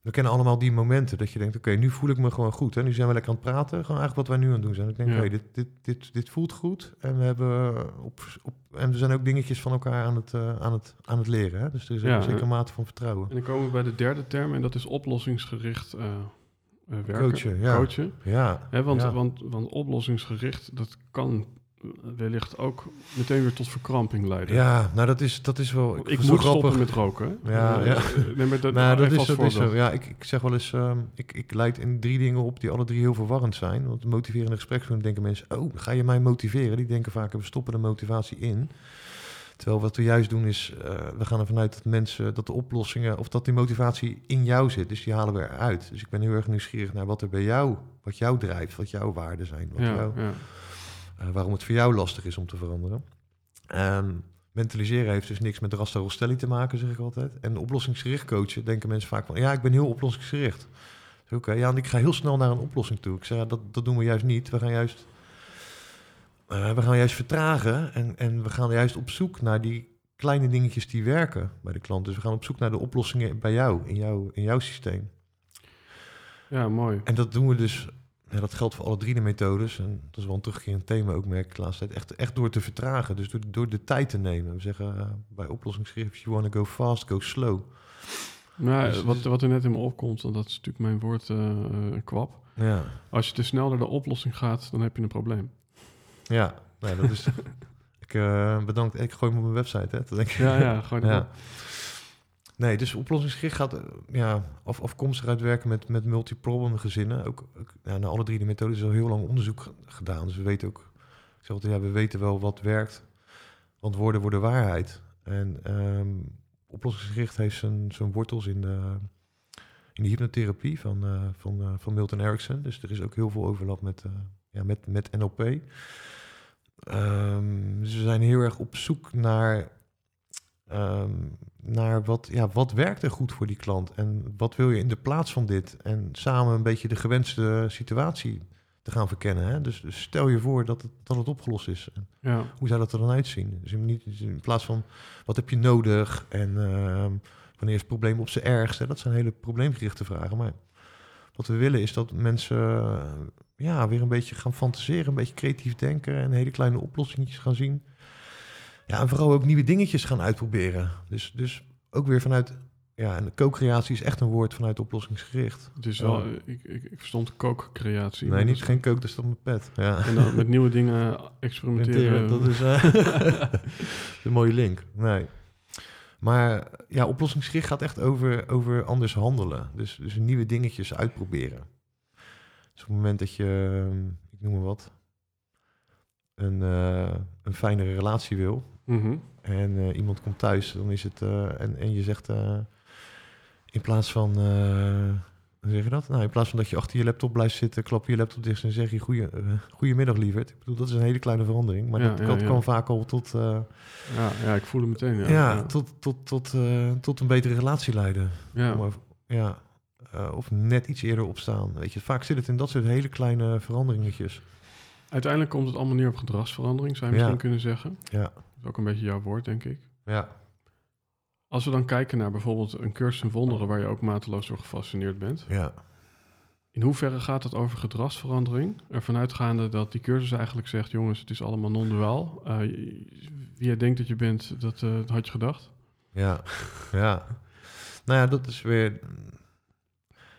We kennen allemaal die momenten dat je denkt: oké, nu voel ik me gewoon goed. Hè? Nu zijn we lekker aan het praten. Gewoon eigenlijk wat wij nu aan het doen zijn. Ik denk: Ja. oké, dit, dit, dit, dit voelt goed. En we, hebben op, op, en we zijn ook dingetjes van elkaar aan het, eh, aan het, aan het leren. Hè? Dus er is Ja, een zekere mate van vertrouwen. en dan komen we bij de derde term en dat is oplossingsgericht eh, werken. Coachen, ja. Coachen. Ja, Hè, want, ja. want, want oplossingsgericht, dat kan wellicht ook meteen weer tot verkramping leiden. ja, nou dat is, dat is wel. Ik het moet stoppen met roken. hè? Ja, Eh, ja. eh, Nee, maar dat, nou, dat even is, dat is zo. Ja, ik, ik zeg wel eens, ehm, ik, ik leid in drie dingen op die alle drie heel verwarrend zijn. Want motiverende gespreksvoering denken mensen, oh, ga je mij motiveren? Die denken vaak, we stoppen de motivatie in. Terwijl wat we juist doen is, eh, we gaan ervan uit dat mensen, dat de oplossingen, of dat die motivatie in jou zit. Dus die halen we eruit. Dus ik ben heel erg nieuwsgierig naar wat er bij jou, wat jou drijft, wat jouw waarden zijn. Wat Ja, jou, ja. Eh, waarom het voor jou lastig is om te veranderen. En mentaliseren heeft dus niks met Rasta Rostelli te maken, zeg ik altijd. En oplossingsgericht coachen denken mensen vaak van... ja, ik ben heel oplossingsgericht. Oké, ja, en ik ga heel snel naar een oplossing toe. Ik zeg, ja, dat, dat doen we juist niet. We gaan juist, eh, we gaan juist vertragen en, en we gaan juist op zoek naar die kleine dingetjes die werken bij de klant. Dus we gaan op zoek naar de oplossingen bij jou, in, jou, in jouw systeem. ja, mooi. En dat doen we dus, ja, dat geldt voor alle drie de methodes. En dat is wel een terugkerend thema ook, merk ik de laatste tijd. Echt, echt door te vertragen, dus door, door de tijd te nemen. We zeggen eh, bij oplossingsgericht, you want to go fast, go slow. Maar Dus- wat, wat er net in me opkomt, want dat is natuurlijk mijn woord eh, kwap. Ja, Als je te snel naar de oplossing gaat, dan heb je een probleem. ja nou, dat is... ik uh, bedankt, ik gooi hem op mijn website, hè. Dat denk ik. Ja, ja, gewoon ja. Nee, dus oplossingsgericht gaat uh, ja, af, afkomstig uitwerken met, met multiproblem gezinnen. Ook, ja, naar alle drie de methodes is al heel lang onderzoek gedaan. Dus we weten ook, ik zeg altijd, ja, we weten wel wat werkt. Want woorden worden waarheid. En um, oplossingsgericht heeft zijn, zijn wortels in de, in de hypnotherapie van, uh, van, uh, van Milton Erickson. Dus er is ook heel veel overlap met, ja, met, met NLP. Um, dus we zijn heel erg op zoek naar Um, naar wat, ja, wat werkt er goed voor die klant en wat wil je in de plaats van dit en samen een beetje de gewenste situatie te gaan verkennen. Hè? Dus, dus, stel je voor dat het, dat het opgelost is. Ja. Hoe zou dat er dan uitzien? Dus niet, in plaats van wat heb je nodig en uh, wanneer is het probleem op zijn ergst? Hè? Dat zijn hele probleemgerichte vragen. Maar wat we willen is dat mensen uh, ja, weer een beetje gaan fantaseren, een beetje creatief denken en hele kleine oplossingen gaan zien. Ja, en vooral ook nieuwe dingetjes gaan uitproberen. Dus, dus ook weer vanuit... Ja, en co-creatie is echt een woord vanuit oplossingsgericht. Dus wel, uh, ik, ik, ik verstond kookcreatie. Nee, niet geen kook, dat is dan mijn pet. Ja. En dan met nieuwe dingen experimenteren. dat is uh, een mooie link. Nee. Maar ja, oplossingsgericht gaat echt over, over anders handelen. Dus, dus nieuwe dingetjes uitproberen. Dus op het moment dat je, ehm, ik noem maar wat, een, eh, een fijnere relatie wil. Mhm. En eh, iemand komt thuis, dan is het. eh, en, en je zegt eh, in plaats van. hoe zeg je dat? Nou, in plaats van dat je achter je laptop blijft zitten, klap je je laptop dicht en zeg je goeie, goedemiddag lieverd. Ik bedoel, dat is een hele kleine verandering. Maar Ja, dat, ja, dat ja. kan vaak al tot, Ja, ja, ik voel het meteen. Ja, tot, tot, tot, tot een betere relatie leiden. Ja. Ja. Of net iets eerder opstaan. Weet je, vaak zit het in dat soort hele kleine veranderingetjes. Uiteindelijk komt het allemaal neer op gedragsverandering, zou je Ja. misschien kunnen zeggen. Ja, is ook een beetje jouw woord, denk ik. ja. Als we dan kijken naar bijvoorbeeld een cursus in wonderen waar je ook mateloos door gefascineerd bent. ja. In hoeverre gaat het over gedragsverandering? Ervan uitgaande dat die cursus eigenlijk zegt, jongens, het is allemaal non-duaal. Eh, wie jij denkt dat je bent, dat, eh, dat had je gedacht. Ja, ja. Nou ja, dat is weer.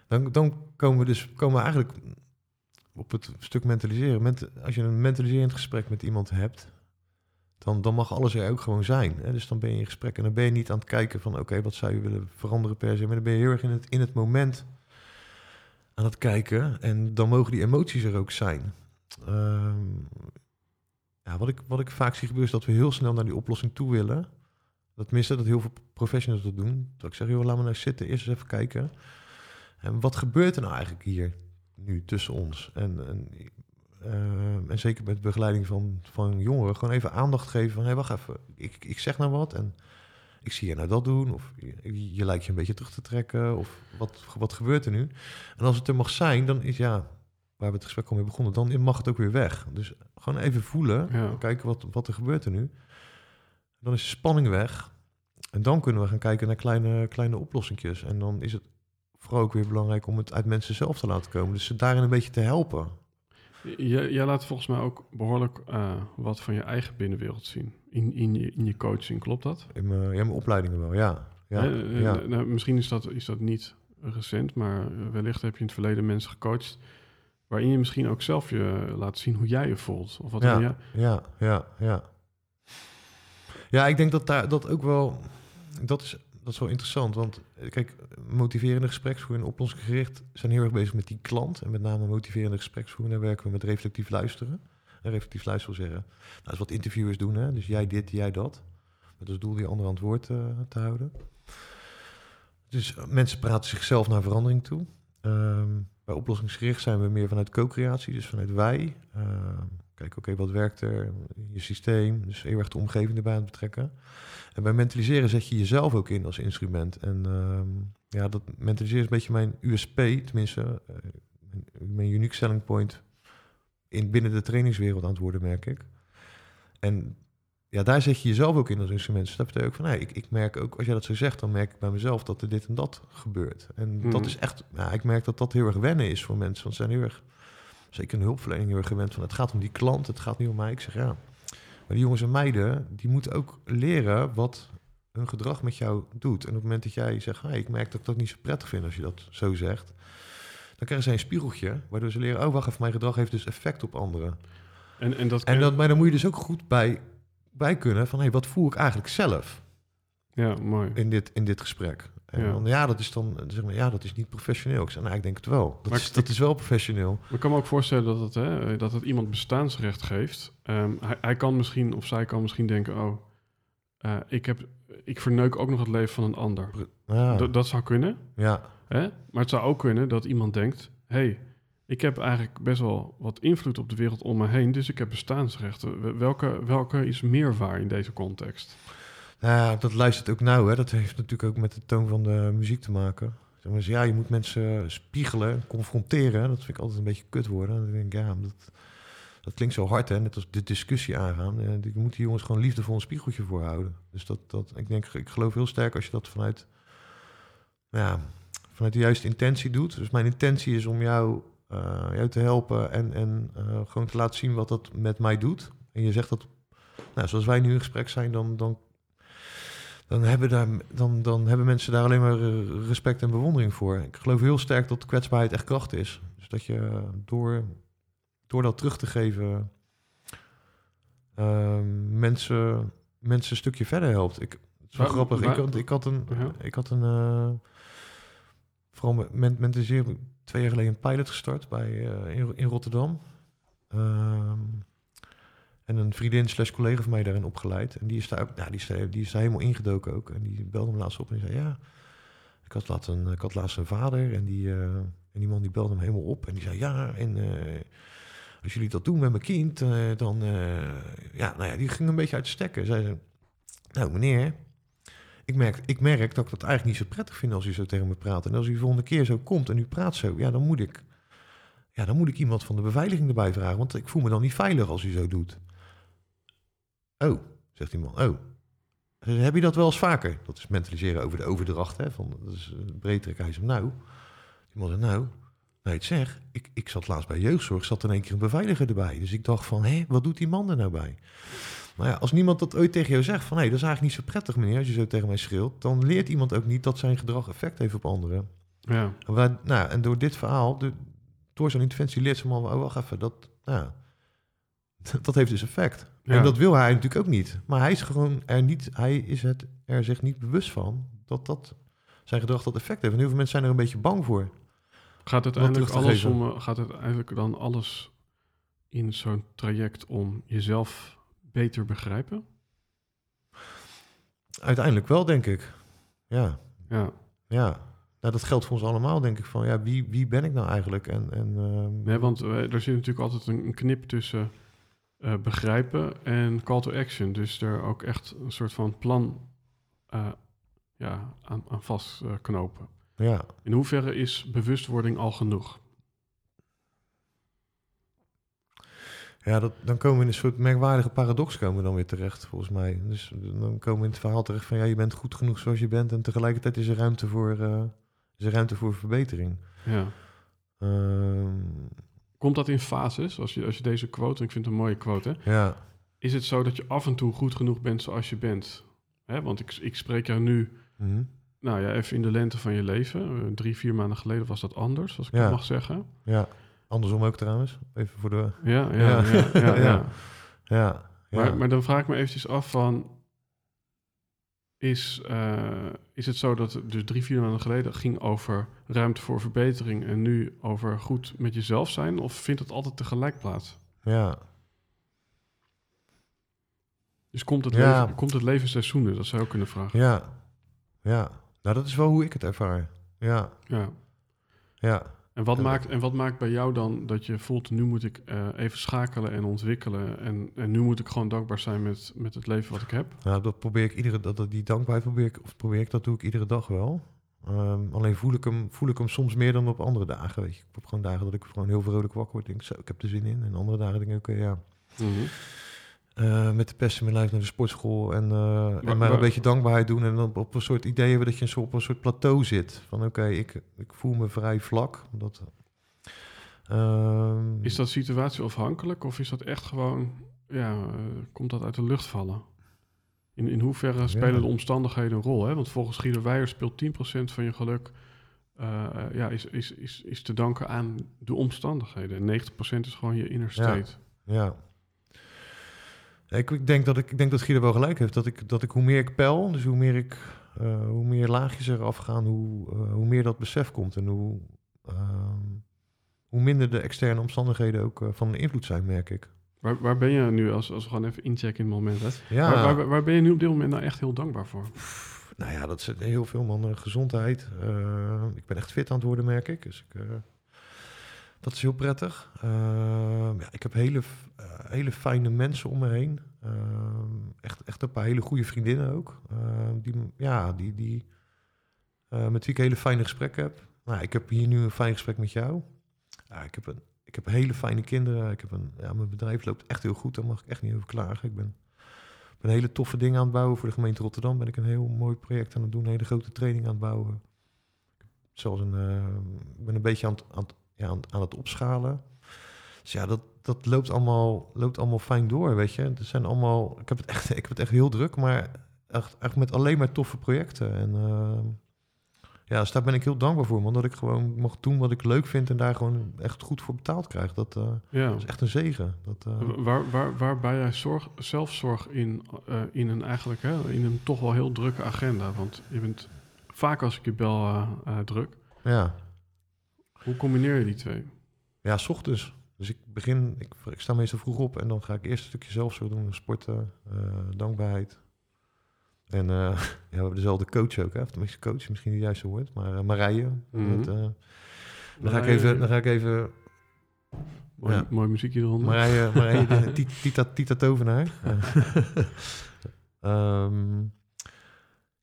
Dan, dan komen we dus komen we eigenlijk op het stuk mentaliseren. Ment, als je een mentaliserend gesprek met iemand hebt, dan, dan mag alles er ook gewoon zijn. Hè? Dus dan ben je in gesprek en dan ben je niet aan het kijken van oké, wat zou je willen veranderen per se. Maar dan ben je heel erg in het, in het moment aan het kijken. En dan mogen die emoties er ook zijn. Ehm, ja, wat, ik, wat ik vaak zie gebeuren is dat we heel snel naar die oplossing toe willen. Dat tenminste, dat heel veel professionals dat doen. Dat ik zeg, joh, laat me nou zitten, eerst eens even kijken. En wat gebeurt er nou eigenlijk hier nu tussen ons? En, en, eh, en zeker met begeleiding van, van jongeren, gewoon even aandacht geven van, hé, hey, wacht even, ik, ik zeg nou wat en ik zie je nou dat doen, of je, je lijkt je een beetje terug te trekken, of wat, wat gebeurt er nu? En als het er mag zijn, dan is ja, waar we het gesprek al mee begonnen, dan mag het ook weer weg. Dus gewoon even voelen, Ja. kijken wat, wat er gebeurt er nu. Dan is de spanning weg. En dan kunnen we gaan kijken naar kleine, kleine oplossingjes. En dan is het vooral ook weer belangrijk om het uit mensen zelf te laten komen. Dus ze daarin een beetje te helpen. Jij, jij laat volgens mij ook behoorlijk eh, wat van je eigen binnenwereld zien. In, in, je, in je coaching, klopt dat? In mijn, ja, mijn opleidingen wel, ja. ja, Eh, eh, ja. nou, misschien is dat, is dat niet recent, maar wellicht heb je in het verleden mensen gecoacht... waarin je misschien ook zelf je laat zien hoe jij je voelt. Of wat Ja. Ja, ja, ja. Ja, ik denk dat daar dat ook wel. Dat is, dat is wel interessant. Want kijk, motiverende gespreksvoering en oplossingsgericht zijn heel erg bezig met die klant. En met name motiverende gespreksvoering, daar werken we met reflectief luisteren. En reflectief luisteren wil zeggen, nou, dat is wat interviewers doen. Hè? Dus jij dit, jij dat. Met als doel die ander aan het woord eh, te houden. Dus eh, mensen praten zichzelf naar verandering toe. Ehm, bij oplossingsgericht zijn we meer vanuit co-creatie, dus vanuit wij. Ehm, Kijk, oké, wat werkt er je systeem? Dus heel erg de omgeving erbij aan het betrekken. En bij mentaliseren zet je jezelf ook in als instrument. En ehm, ja, dat mentaliseren is een beetje mijn USP, tenminste, eh, mijn, unique selling point in, binnen de trainingswereld aan het worden, merk ik. En ja, daar zet je jezelf ook in als instrument. Dus dat betekent ook van, hey, ik, ik merk ook, als jij dat zo zegt, dan merk ik bij mezelf dat er dit en dat gebeurt. En dat Mhm. is echt, ja, ik merk dat dat heel erg wennen is voor mensen. Want ze zijn heel erg zeker een hulpverlening heel erg gewend van het gaat om die klant, het gaat niet om mij. Ik zeg ja, maar die jongens en meiden, die moeten ook leren wat hun gedrag met jou doet. En op het moment dat jij zegt, hey, ik merk dat ik dat niet zo prettig vind als je dat zo zegt, dan krijgen zij een spiegeltje, waardoor ze leren, oh wacht even, mijn gedrag heeft dus effect op anderen. En, en, dat En dat, maar dan moet je dus ook goed bij, bij kunnen van, hey, wat voel ik eigenlijk zelf Ja, mooi. in dit, in dit gesprek? En Ja. dan, ja, dat is dan, zeg maar, ja, dat is niet professioneel. Ik zeg, nou, ik denk het wel. Dat, Maar is, ik- dat is wel professioneel. Maar ik kan me ook voorstellen dat het, hè, dat het iemand bestaansrecht geeft. Ehm, hij, hij kan misschien, of zij kan misschien denken, oh, eh, ik, heb, ik verneuk ook nog het leven van een ander. Ja, Dat- dat zou kunnen, ja, hè? maar het zou ook kunnen dat iemand denkt, hey, ik heb eigenlijk best wel wat invloed op de wereld om me heen, dus ik heb bestaansrechten. Welke, welke is meer waar in deze context? Nou ja, dat luistert ook nauw. Hè. Dat heeft natuurlijk ook met de toon van de muziek te maken. Ja, je moet mensen spiegelen, confronteren. Dat vind ik altijd een beetje kut worden. Dan denk ik, ja, dat, dat klinkt zo hard, hè. Net als de discussie aangaan. Eh, Je moet die jongens gewoon liefdevol een spiegeltje voorhouden. Dus dat, dat, ik denk, ik geloof heel sterk als je dat vanuit, ja, vanuit de juiste intentie doet. Dus mijn intentie is om jou, eh, jou te helpen en, en eh, gewoon te laten zien wat dat met mij doet. En je zegt dat, nou, zoals wij nu in gesprek zijn, dan, dan dan hebben, daar, dan, dan hebben mensen daar alleen maar eh, respect en bewondering voor. Ik geloof heel sterk dat kwetsbaarheid echt kracht is. Dus dat je eh, door, door dat terug te geven ehm, mensen, mensen een stukje verder helpt. Ik, is wel grappig. Ik had, ik had een, ik had een eh, vooral met, met, de zeer twee jaar geleden een pilot gestart bij, in, in Rotterdam. Ehm, en een vriendin slash collega van mij daarin opgeleid. En die is daar, nou, die is daar, die is helemaal ingedoken ook. En die belde me laatst op en zei, ja, ik had laatst een, ik had laatst een vader. En die, eh, en die man die belde hem helemaal op. En die zei, ja, en eh, als jullie dat doen met mijn kind, eh, dan, eh, ja, nou ja, die ging een beetje uit de stekken. Zei ze, nou meneer, ik merk, ik merk dat ik dat eigenlijk niet zo prettig vind als u zo tegen me praat. En als u de volgende keer zo komt en u praat zo, ja, dan moet ik, ja, dan moet ik iemand van de beveiliging erbij vragen. Want ik voel me dan niet veilig als u zo doet. Oh, zegt die man. Oh. Heb je dat wel eens vaker? Dat is mentaliseren over de overdracht. Hè, van, dat is eh, breed. Hij zegt, nou. Die man zegt, nou. Nee, het zeg, ik, ik zat laatst bij jeugdzorg, zat in één keer een beveiliger erbij. Dus ik dacht van, hé, wat doet die man er nou bij? Nou ja, als niemand dat ooit tegen jou zegt van... hé, dat is eigenlijk niet zo prettig, meneer, als je zo tegen mij schreeuwt... dan leert iemand ook niet dat zijn gedrag effect heeft op anderen. Ja, En, wij- nou, en door dit verhaal, de, door zo'n interventie leert ze man... oh, wacht even, dat, nou, dat heeft dus effect. Ja. En dat wil hij natuurlijk ook niet. Maar hij is gewoon er niet... hij is het er zich niet bewust van... dat dat zijn gedrag dat effect heeft. En heel veel mensen zijn er een beetje bang voor. Gaat uiteindelijk terug te alles om, eh, gaat uiteindelijk dan alles in zo'n traject om jezelf beter begrijpen? Uiteindelijk wel, denk ik. Ja, Ja, ja. Nou, dat geldt voor ons allemaal, denk ik. Van, ja, wie, wie ben ik nou eigenlijk? En, en, ehm, nee, want eh, er zit natuurlijk altijd een, een knip tussen eh, begrijpen en call to action. Dus er ook echt een soort van plan eh, ja, aan, aan vastknopen. ja. In hoeverre is bewustwording al genoeg? Ja, dat, dan komen we in een soort merkwaardige paradox komen we dan weer terecht, volgens mij. Dus dan komen we in het verhaal terecht van ja, je bent goed genoeg zoals je bent en tegelijkertijd is er ruimte voor, eh, is er ruimte voor verbetering. Ja. Ehm, Komt dat in fases? Als je, als je deze quote, en ik vind het een mooie quote, hè? ja, is het zo dat je af en toe goed genoeg bent zoals je bent? Hè? Want ik, ik spreek jou nu, Mhm. nou ja, even in de lente van je leven. Eh, drie, vier maanden geleden was dat anders, als ik Ja. dat mag zeggen. ja. Andersom ook trouwens, even voor de... Ja, ja, Ja. ja. ja, ja, Ja. Ja, ja. Maar, maar dan vraag ik me eventjes af van... Is, eh, is het zo dat het dus drie, vier maanden geleden ging over ruimte voor verbetering... en nu over goed met jezelf zijn? Of vindt het altijd tegelijk plaats? ja. Dus komt het, Ja. leven, komt het leven seizoenen? Dat zou je ook kunnen vragen. ja, ja. Nou, dat is wel hoe ik het ervaar. Ja, Ja. ja. En wat, maakt, en wat maakt bij jou dan dat je voelt... nu moet ik eh, even schakelen en ontwikkelen... En, en nu moet ik gewoon dankbaar zijn met, met het leven wat ik heb? Nou, dat probeer ik iedere dat, die dankbaarheid probeer ik, of probeer ik, dat doe ik iedere dag wel. Ehm, alleen voel ik, hem, voel ik hem soms meer dan op andere dagen. Weet je. Ik heb gewoon dagen dat ik gewoon heel vrolijk wakker word. Denk, zo, ik heb er zin in. En andere dagen denk ik, oké, ja. Mhm. Eh, met de pest in mijn lijf naar de sportschool. En, eh, en maar een beetje dankbaarheid doen. En dan op een soort idee hebben dat je een soort, op een soort plateau zit. Van oké, ik, ik voel me vrij vlak. Dat, ehm, Is dat situatieafhankelijk of is dat echt gewoon, ja, komt dat uit de lucht vallen? In, in hoeverre spelen Ja. de omstandigheden een rol? Hè? Want volgens Guido Weijer speelt 10% van je geluk eh, ja, is, is, is, is te danken aan de omstandigheden. En 90% is gewoon je inner state. Ja. Ik, denk dat ik, ik denk dat Guido wel gelijk heeft. Dat ik, dat ik hoe meer ik pel, dus hoe meer, ik, eh, hoe meer laagjes eraf gaan, hoe, eh, hoe meer dat besef komt. En hoe, ehm, hoe minder de externe omstandigheden ook eh, van invloed zijn, merk ik. Waar, waar ben je nu, als, als we gewoon even inchecken in het moment, hè? Ja, Waar, waar, waar ben je nu op dit moment nou echt heel dankbaar voor? nou ja, dat is heel veel, man. Eh, gezondheid. Ik ben echt fit aan het worden, merk ik. Dus ik, dat is heel prettig. Ehm, ja, ik heb hele, eh, hele fijne mensen om me heen. Ehm, echt, echt een paar hele goede vriendinnen ook. Ehm, die, ja, die, die, eh, met wie ik hele fijne gesprekken heb. Nou, ik heb hier nu een fijn gesprek met jou. Ik, heb een, ik heb hele fijne kinderen. Ik heb een, ja, mijn bedrijf loopt echt heel goed. Daar mag ik echt niet over klagen. Ik ben, ben hele toffe dingen aan het bouwen. Voor de gemeente Rotterdam ben ik een heel mooi project aan het doen. Een hele grote training aan het bouwen. Zoals een, ik ben een beetje aan het, aan het, ja, aan, het- aan het opschalen. Dus ja, dat, dat loopt, allemaal, loopt allemaal fijn door, weet je. Het zijn allemaal, ik heb het echt, ik heb het echt heel druk, maar echt, echt met alleen maar toffe projecten. En, eh, ja, dus daar ben ik heel dankbaar voor, man. Dat ik gewoon mag doen wat ik leuk vind en daar gewoon echt goed voor betaald krijg. Dat, eh, Ja. dat is echt een zegen. Dat, eh, Wa- Waar, waar, waarbij jij zorg, zelfzorg in, in een eigenlijk hè, in een toch wel heel drukke agenda. Want je bent vaak als ik je bel druk. ja. Hoe combineer je die twee? ja, s ochtends. Dus ik begin, ik, ik sta meestal vroeg op en dan ga ik eerst een stukje zelfzorg doen. Sporten, eh, dankbaarheid. En eh, ja, we hebben dezelfde coach ook, hè? Of tenminste coach, misschien niet juist zo woord. Maar uh, Marije. Dat, eh, dan, ga ik even, dan ga ik even mooi, ja. mooi muziekje eronder. Marije, Marije Tita, Tita Tovenaar. Ehm,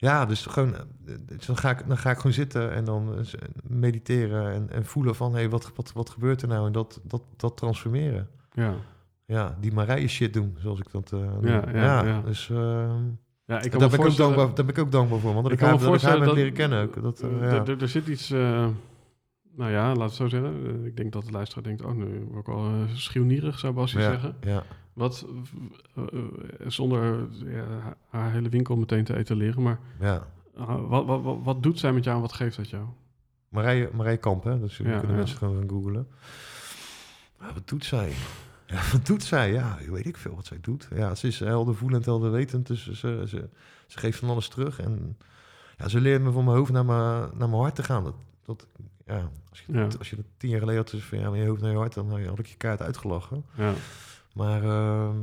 ja, dus gewoon, eh, dus dan, ga ik, dan ga ik gewoon zitten en dan eh, mediteren en, en voelen van, hé, hey, wat, wat, wat gebeurt er nou? En dat, dat, dat transformeren. ja. Ja, die Marije shit doen, zoals ik dat uh, noem. Ja, ja, ja. dus ehm, ja, ik daar, ben ik ook dankbaar, daar ben ik ook dankbaar voor, want Ik ik, kan haar, me dat ik haar heb leren kennen ook. Dat, eh, Eh, ja. er zit iets... eh, nou ja, laat het zo zeggen. Eh, ik denk dat de luisteraar denkt... Oh, nu word ik al uh, schuwnierig, zou Basje ja, zeggen. ja. Wat, uh, zonder ja, haar hele winkel meteen te etaleren, maar ja. wat, wat, wat, wat, doet zij met jou en wat geeft dat jou? Marije, Marije Kamp, hè? Dus Ja, kunnen mensen gewoon gaan googlen. Maar wat doet zij? Ja, wat doet zij? Ja, weet ik veel wat zij doet. Ja, ze is heldervoelend, helderwetend. Dus ze, ze, ze geeft van alles terug. En ja, ze leert me van mijn hoofd naar mijn, naar mijn hart te gaan. Dat, dat, ja, als, je, Ja. als je dat tien jaar geleden had, dus van ja, je hoofd naar je hart, dan had ik je kaart uitgelachen. Ja, Maar ehm,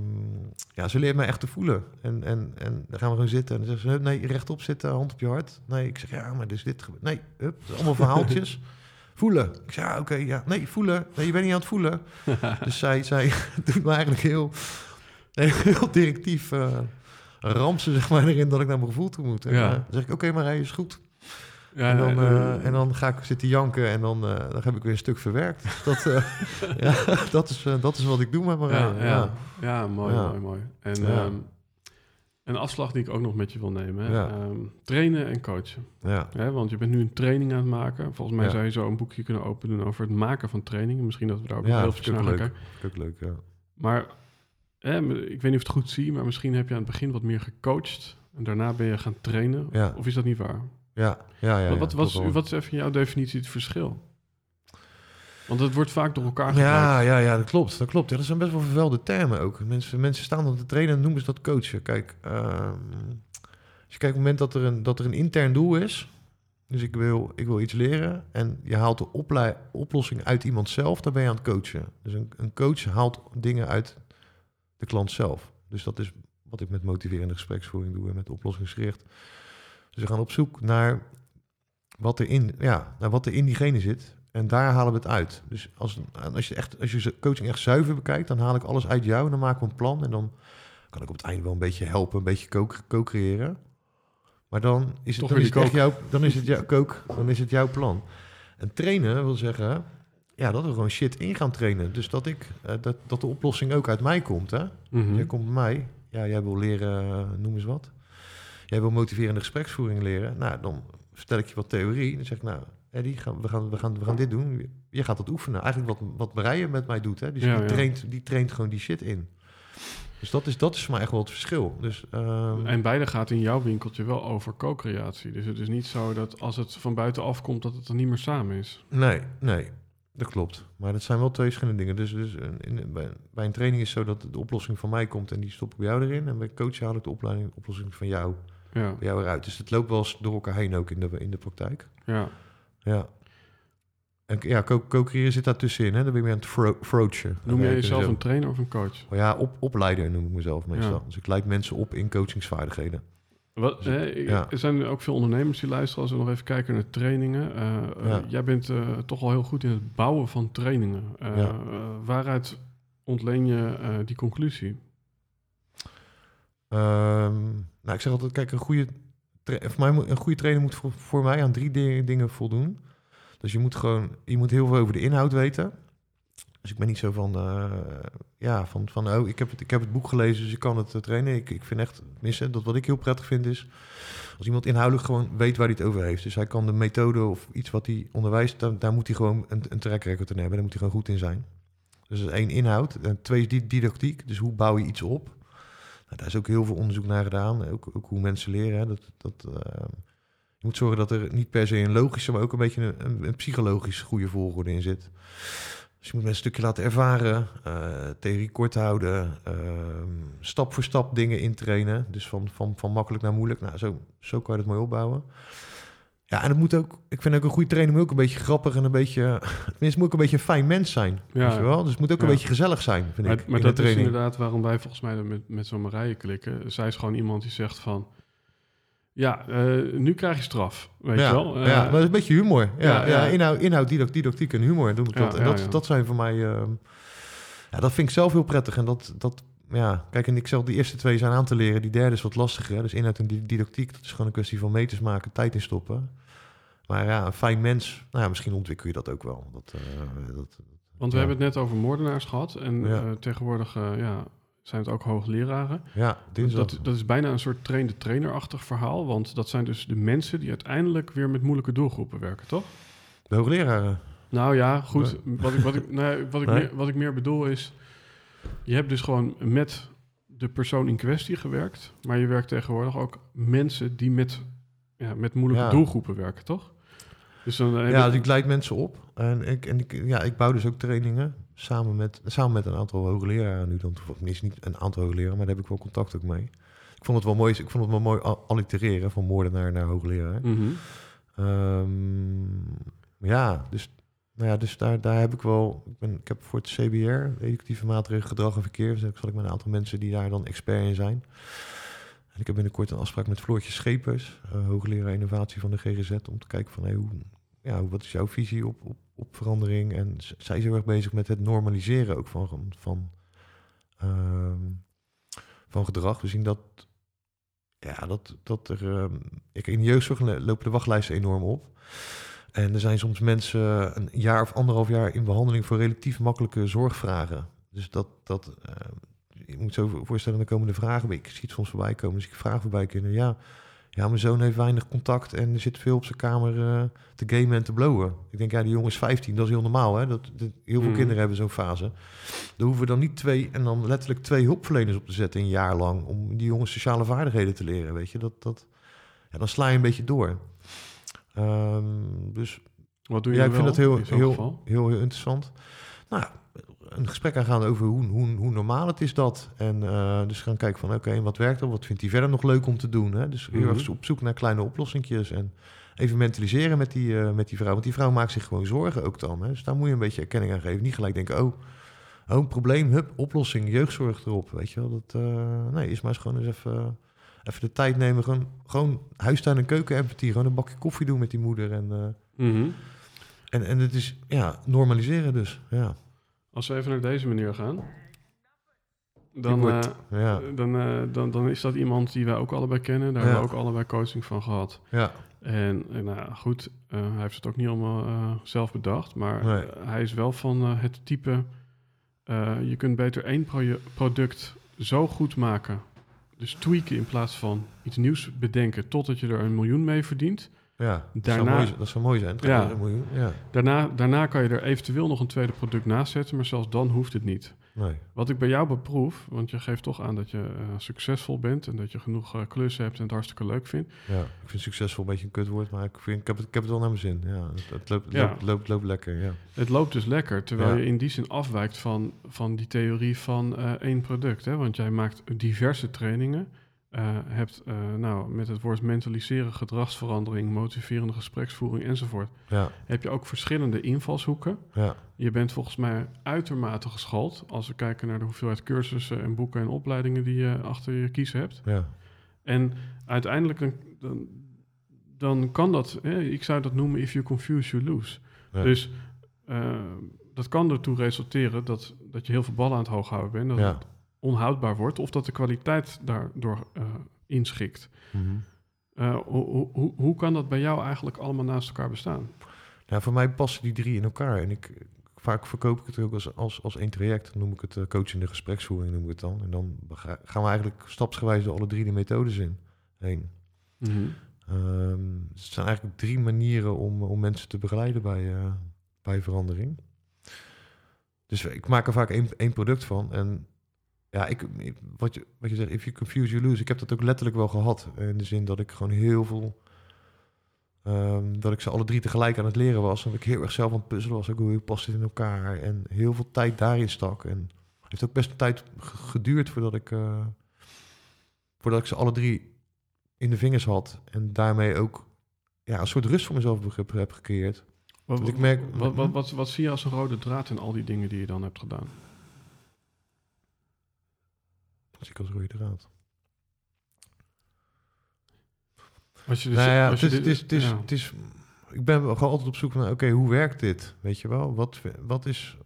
ja, ze leert mij echt te voelen. En, en, en dan gaan we gewoon zitten. En dan zegt ze, hup, nee, rechtop zitten, hand op je hart. Nee, ik zeg, ja, maar dus dit gebeurt. Nee, hup, het is allemaal verhaaltjes. voelen. Ik zeg, ja, oké, ja. Nee, voelen. Nee, je bent niet aan het voelen. dus zij, zij doet me eigenlijk heel, heel directief uh, ramsen, zeg maar, erin dat ik naar mijn gevoel toe moet. En, Ja. uh, dan zeg ik, oké, maar hij is goed. Ja En dan, eh, en dan ga ik zitten janken en dan, uh, dan heb ik weer een stuk verwerkt. Dat, uh, ja, dat, is, dat is wat ik doe met Marije. ja, ja, ja, mooi, Ja. mooi, mooi. En Ja. ehm, een afslag die ik ook nog met je wil nemen. Hè? Ja. Ehm, trainen en coachen. Ja, Hè? Want je bent nu een training aan het maken. Volgens mij Ja. zou je zo een boekje kunnen openen over het maken van trainingen. Misschien dat we daar ook Ja, heel leuk. kijken. ook leuk, ja. Maar ik weet niet of ik het goed zie, maar misschien heb je aan het begin wat meer gecoacht. En daarna ben je gaan trainen. Ja. Of is dat niet waar? Ja, ja, ja. wat, wat, wat, wat is even jouw definitie het verschil? Want het wordt vaak door elkaar gebruikt. Ja, ja, ja, dat klopt. Dat klopt. Ja, dat zijn best wel vervuilde termen ook. Mensen, mensen staan dan te trainen en noemen ze dat coachen. Kijk, ehm, als je kijkt op het moment dat er een, dat er een intern doel is... Dus ik wil, ik wil iets leren en je haalt de oplei- oplossing uit iemand zelf, dan ben je aan het coachen. Dus een, een coach haalt dingen uit de klant zelf. Dus dat is wat ik met motiverende gespreksvoering doe en met oplossingsgericht. Dus we gaan op zoek naar wat er in, ja, naar wat er in diegene zit. En daar halen we het uit. Dus als, als, je echt, als je coaching echt zuiver bekijkt, dan haal ik alles uit jou en dan maken we een plan. En dan kan ik op het einde wel een beetje helpen, een beetje co- co-creëren. Maar dan is het, Toch dan is het jouw, dan is het jouw kook, dan is het jouw plan. En trainen wil zeggen, ja, dat we gewoon shit in gaan trainen. Dus dat ik, eh, dat, dat de oplossing ook uit mij komt, hè? Mhm. Jij komt bij mij, ja, jij wil leren, eh, noem eens wat. Jij wil motiverende gespreksvoering leren. Nou, dan vertel ik je wat theorie. Dan zeg ik, nou, Eddie, gaan, we, gaan, we, gaan, we gaan dit doen. Je gaat dat oefenen. Eigenlijk wat, wat Marije met mij doet. Hè? Dus Ja, die, ja. Traint, die traint gewoon die shit in. Dus dat is, dat is voor mij echt wel het verschil. Dus, ehm, En beide gaat in jouw winkeltje wel over co-creatie. Dus het is niet zo dat als het van buitenaf komt, dat het er niet meer samen is. Nee, nee, dat klopt. Maar dat zijn wel twee verschillende dingen. Dus, dus een- in, bij, bij een training is het zo dat de oplossing van mij komt en die stop ik bij jou erin. En bij coach haal ik de opleiding, oplossing van jou, Ja, bij jou eruit. Dus het loopt wel eens door elkaar heen ook in de, in de praktijk. ja. Ja. En ja, co- co-creëren zit daar tussenin. Hè? Dan ben je aan het fro-. Noem jij jezelf een trainer of een coach? Oh ja, op, opleider noem ik mezelf meestal. Ja. Dus ik leid mensen op in coachingsvaardigheden. Wat, hè, ik- Ja. Er zijn ook veel ondernemers die luisteren als we nog even kijken naar trainingen. Eh, eh, Ja. Jij bent eh, toch al heel goed in het bouwen van trainingen. Waaruit ontleen je die conclusie? Ehm, nou, ik zeg altijd, kijk, een goede, tra- voor mij een goede trainer moet voor, mij aan drie di- dingen voldoen. Dus je moet gewoon, je moet heel veel over de inhoud weten. Dus ik ben niet zo van, eh, ja, van, van oh, ik heb, het, ik heb het boek gelezen, dus ik kan het eh, trainen. Ik, ik vind echt, missen, dat wat ik heel prettig vind is, als iemand inhoudelijk gewoon weet waar hij het over heeft. Dus hij kan de methode of iets wat hij onderwijst, daar, moet hij gewoon een, een track record in hebben. Daar moet hij gewoon goed in zijn. Dus één inhoud. En twee is die didactiek. Dus hoe bouw je iets op? Nou, daar is ook heel veel onderzoek naar gedaan. Ook, ook hoe mensen leren. Hè. Dat, dat, eh, Je moet zorgen dat er niet per se een logische, maar ook een beetje een, een, psychologisch goede volgorde in zit. Dus je moet mensen een stukje laten ervaren, uh, theorie kort houden, ehm, stap voor stap dingen intrainen. Dus van, van, van makkelijk naar moeilijk. Nou, zo, zo kan je het mooi opbouwen. Ja, en het moet ook, ik vind ook een goede trainer moet ook een beetje grappig en een beetje, tenminste moet ook een beetje een fijn mens zijn. Ja. wel? Dus het moet ook een beetje gezellig zijn, vind maar, ik. Maar dat is inderdaad waarom wij volgens mij met, met zo'n Marije klikken. Zij is gewoon iemand die zegt van, ja, uh, nu krijg je straf, weet ja, je wel. Uh, ja, maar dat is een beetje humor. Ja, ja, inhoud, inhoud didactiek en humor. Dat, dat, dat, dat zijn voor mij, uh, ja, dat vind ik zelf heel prettig. En dat, dat ja, kijk, en ik zeg, die eerste twee zijn aan te leren. Die derde is wat lastiger. Dus inhoud en didactiek, dat is gewoon een kwestie van meters maken, tijd in stoppen. Maar ja, een fijn mens, nou ja, misschien ontwikkel je dat ook wel. Dat, uh, dat, Want we hebben het net over moordenaars gehad. En uh, tegenwoordig uh, ja, zijn het ook hoogleraren. Ja, dat, dat is bijna een soort trainde-trainer-achtig verhaal. Want dat zijn dus de mensen die uiteindelijk weer met moeilijke doelgroepen werken, toch? De hoogleraren? Nou ja, goed. Wat, ik, wat, ik, wat, ik meer, wat ik meer bedoel is... Je hebt dus gewoon met de persoon in kwestie gewerkt. Maar je werkt tegenwoordig ook mensen die met, ja, met moeilijke doelgroepen werken, toch? Dus dan ja, dus ik leid mensen op. En, ik, en ik, ja, ik bouw dus ook trainingen samen met, samen met een aantal hoogleraren nu dan toevallig. Niet een aantal hoogleraren, maar daar heb ik wel contact ook mee. Ik vond het wel mooi, ik vond het wel mooi allitereren van moordenaar naar hoogleraar. Mm ja, dus nou ja, dus daar, daar heb ik wel. Ik, ben, ik heb voor het CBR, educatieve maatregelen gedrag en verkeer, dus zal ik met een aantal mensen die daar dan expert in zijn. En ik heb binnenkort een afspraak met Floortje Schepers, uh, hoogleraar innovatie van de GGZ, om te kijken van hey, hoe, ja, wat is jouw visie op, op, op verandering? En zij is heel erg bezig met het normaliseren ook van, van, van gedrag. We zien dat, ja, dat, dat er. Uh, ik, in de jeugdzorg lopen de wachtlijsten enorm op. En er zijn soms mensen een jaar of anderhalf jaar in behandeling voor relatief makkelijke zorgvragen. Dus dat, dat uh, je moet zo voorstellen, dan komen de vragen. Ik zie het soms voorbij komen, dus ik vraag voorbij kunnen. Ja, ja, mijn zoon heeft weinig contact en er zit veel op zijn kamer uh, te gamen en te blowen. Ik denk, ja, die jongen is 15, dat is heel normaal. Hè? Dat, heel veel mm. kinderen hebben zo'n fase. Dan hoeven we dan niet twee en dan letterlijk twee hulpverleners op te zetten een jaar lang om die jongens sociale vaardigheden te leren. Weet je, dat, dat, ja, dan sla je een beetje door. Um, dus wat doe je ja, ik vind dat heel, heel, heel, heel, interessant. Nou, een gesprek aangaan over hoe, hoe, hoe normaal het is dat. En uh, dus gaan kijken van oké, wat werkt er? Wat vindt hij verder nog leuk om te doen? Hè? Dus heel mm erg op zoek naar kleine oplossingjes en even mentaliseren met die, uh, met die vrouw. Want die vrouw maakt zich gewoon zorgen ook dan. Hè? Dus daar moet je een beetje erkenning aan geven. Niet gelijk denken, oh, oh een probleem, hup, oplossing, jeugdzorg erop. Weet je wel, dat, uh, nee, is maar eens gewoon eens even even de tijd nemen. Gewoon, gewoon huistuin en keuken empathie. Gewoon een bakje koffie doen met die moeder. En, uh, en, en het is ja, normaliseren dus. Ja. Als we even naar deze manier gaan. Dan, wordt, uh, ja. dan, uh, dan, dan is dat iemand die wij ook allebei kennen. Daar ja. hebben we ook allebei coaching van gehad. Ja. En, en nou goed, hij heeft het ook niet allemaal zelf bedacht. Maar nee. hij is wel van het type... je kunt beter één pro product zo goed maken dus tweaken in plaats van iets nieuws bedenken totdat je er een miljoen mee verdient. Ja, daarna, dat, zou mooi, dat zou mooi zijn. Ja, miljoen, ja. Daarna, daarna kan je er eventueel nog een tweede product naast zetten, maar zelfs dan hoeft het niet. Nee. Wat ik bij jou beproef, want je geeft toch aan dat je uh, succesvol bent en dat je genoeg uh, klussen hebt en het hartstikke leuk vindt. Ja, ik vind succesvol een beetje een kutwoord, maar ik, vind, ik, heb, het, ik heb het wel naar mijn zin. Ja, het, het loopt, ja. loopt, loopt, loopt, lekker. Ja. Het loopt dus lekker, terwijl je in die zin afwijkt van, van die theorie van uh, één product. Hè? Want jij maakt diverse trainingen uh, hebt uh, nou, met het woord mentaliseren, gedragsverandering, motiverende gespreksvoering enzovoort, ja. heb je ook verschillende invalshoeken. Ja. Je bent volgens mij uitermate geschoold als we kijken naar de hoeveelheid cursussen en boeken en opleidingen die je achter je kiezen hebt. Ja. En uiteindelijk dan, dan kan dat, hè, ik zou dat noemen if you confuse, you lose. Dus uh, dat kan ertoe resulteren dat, dat je heel veel ballen aan het hoog houden bent. Dat onhoudbaar wordt of dat de kwaliteit daardoor uh, inschikt. Mm hoe, hoe, hoe kan dat bij jou eigenlijk allemaal naast elkaar bestaan? Nou, voor mij passen die drie in elkaar. En ik, vaak verkoop ik het ook als, als, als één traject. Dan noem ik het uh, coachende gespreksvoering, noem ik het dan. En dan gaan we eigenlijk stapsgewijs door alle drie de methodes in heen. Mm -hmm. um, het zijn eigenlijk drie manieren om, om mensen te begeleiden bij, uh, bij verandering. Dus ik maak er vaak één, één product van. En ja, ik, wat, je, wat je zegt, if you confuse, you lose. Ik heb dat ook letterlijk wel gehad. In de zin dat ik gewoon heel veel ehm, dat ik ze alle drie tegelijk aan het leren was. En dat ik heel erg zelf aan het puzzelen was. Ook hoe past dit in elkaar. En heel veel tijd daarin stak. En het heeft ook best een tijd geduurd voordat ik, eh, voordat ik ze alle drie in de vingers had. En daarmee ook ja, een soort rust voor mezelf heb, heb gecreëerd. Wat, ik merk- wat, wat, wat, wat zie je als een rode draad in al die dingen die je dan hebt gedaan? Als ik als rode draad. Als je dus, nou ja, als het je is, dit- het is, het is, ja. het is, ik ben gewoon altijd op zoek naar, oké, hoe werkt dit? Weet je wel? Wat, wat is,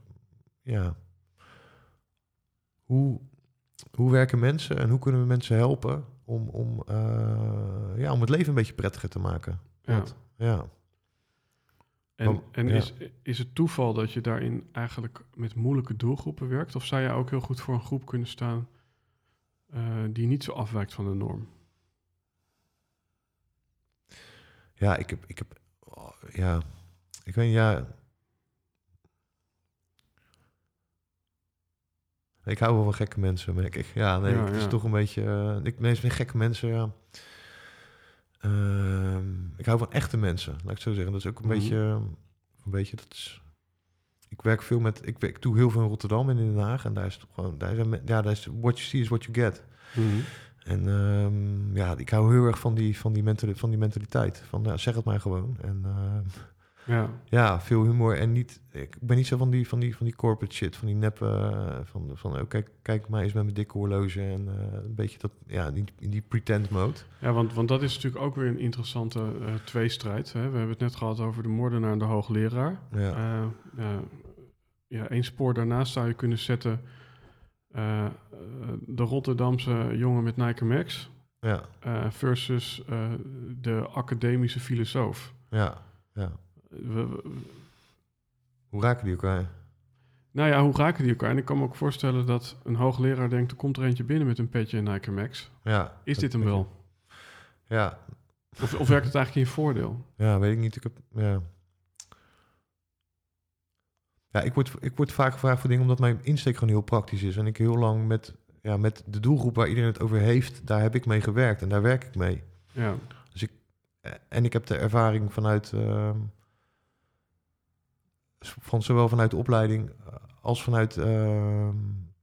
ja, hoe, hoe werken mensen en hoe kunnen we mensen helpen om, om, eh, ja, om het leven een beetje prettiger te maken? Ja. Ja. En, Want- en ja. is, is het toeval dat je daarin eigenlijk met moeilijke doelgroepen werkt? Of zou je ook heel goed voor een groep kunnen staan eh, die niet zo afwijkt van de norm? Ja, ik heb, ik heb, oh, ja, ik weet ja. Ik hou wel van gekke mensen, merk ik. Ja, nee, Ja, het is ja. toch een beetje, eh, ik nee, het zijn gekke mensen, ja. Ehm, ik hou van echte mensen, laat ik het zo zeggen. Dat is ook een Mhm. beetje, een beetje, dat is... Ik werk veel met, ik, werk- ik doe heel veel in Rotterdam en in Den Haag. En daar is toch gewoon, daar zijn, ja, daar is what you see is what you get. En ehm, ja, ik hou heel erg van die, van die, mentali- van die mentaliteit. Van ja, zeg het maar gewoon. En ehm, Ja, ja, veel humor. En niet, ik ben niet zo van die, van die, van die corporate shit, van die nep. eh, van, van oh, kijk, kijk mij eens met mijn dikke horloge. En eh, een beetje dat, ja, die, in die pretend mode. ja want, want dat is natuurlijk ook weer een interessante eh, tweestrijd. Hè? We hebben het net gehad over de moordenaar en de hoogleraar. Ja, Eh, ja, ja, één spoor daarnaast zou je kunnen zetten. de Rotterdamse jongen met Nike Max ja, versus de academische filosoof. ja, ja. We- we- Hoe raken die elkaar? nou ja, hoe raken die elkaar? En ik kan me ook voorstellen dat een hoogleraar denkt... er komt er eentje binnen met een petje en Nike Max. Ja. Is dit hem wel? Ja, Of, of werkt het eigenlijk in je voordeel? Ja, weet ik niet. Ik heb, ja. Ja, ik word, ik word vaak gevraagd voor dingen omdat mijn insteek gewoon heel praktisch is. En ik heel lang met, ja, met de doelgroep waar iedereen het over heeft, daar heb ik mee gewerkt en daar werk ik mee. Ja, Eh, En ik heb de ervaring vanuit, ehm, van zowel vanuit de opleiding eh, als vanuit,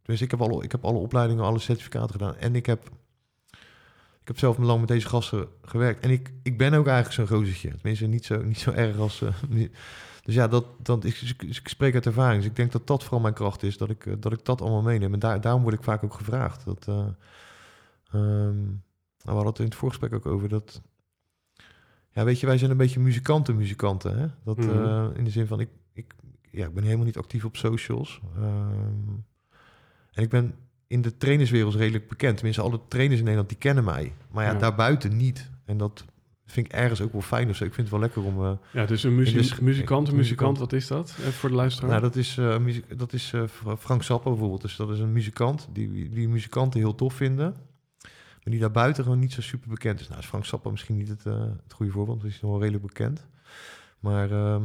dus ik heb, alle, ik heb alle opleidingen, alle certificaten gedaan. En ik heb, ik heb zelf lang met deze gasten gewerkt. En ik, ik ben ook eigenlijk zo'n gozertje. Tenminste, niet zo, niet zo erg als... niet- dus ja, dat, dat, ik, ik, spreek uit ervaring. Dus ik denk dat dat vooral mijn kracht is. Dat ik, eh, dat, ik dat allemaal meeneem. En daar, daarom word ik vaak ook gevraagd. Dat, ehm, nou, we hadden het in het voorgesprek ook over dat... Ja, weet je, wij zijn een beetje muzikanten, muzikanten. Hè? Dat, Mhm. in de zin van, ik, ja, ik ben helemaal niet actief op socials. Ehm, en ik ben in de trainerswereld redelijk bekend. Tenminste, alle trainers in Nederland, die kennen mij. Maar ja, Ja. daarbuiten niet. En dat vind ik ergens ook wel fijn of zo. Ik vind het wel lekker om... eh, ja dus een muzie- muzikant, muzikant. muzikant, wat is dat? Even voor de luisteraar. nou, dat is, eh, muziek, dat is eh, Fra- Frank Zappa bijvoorbeeld. Dus dat is een muzikant die, die muzikanten heel tof vinden. Maar die daarbuiten gewoon niet zo super bekend is. Nou, is Frank Zappa misschien niet het, eh, het goede voorbeeld. want hij is nog wel redelijk bekend. Maar ehm,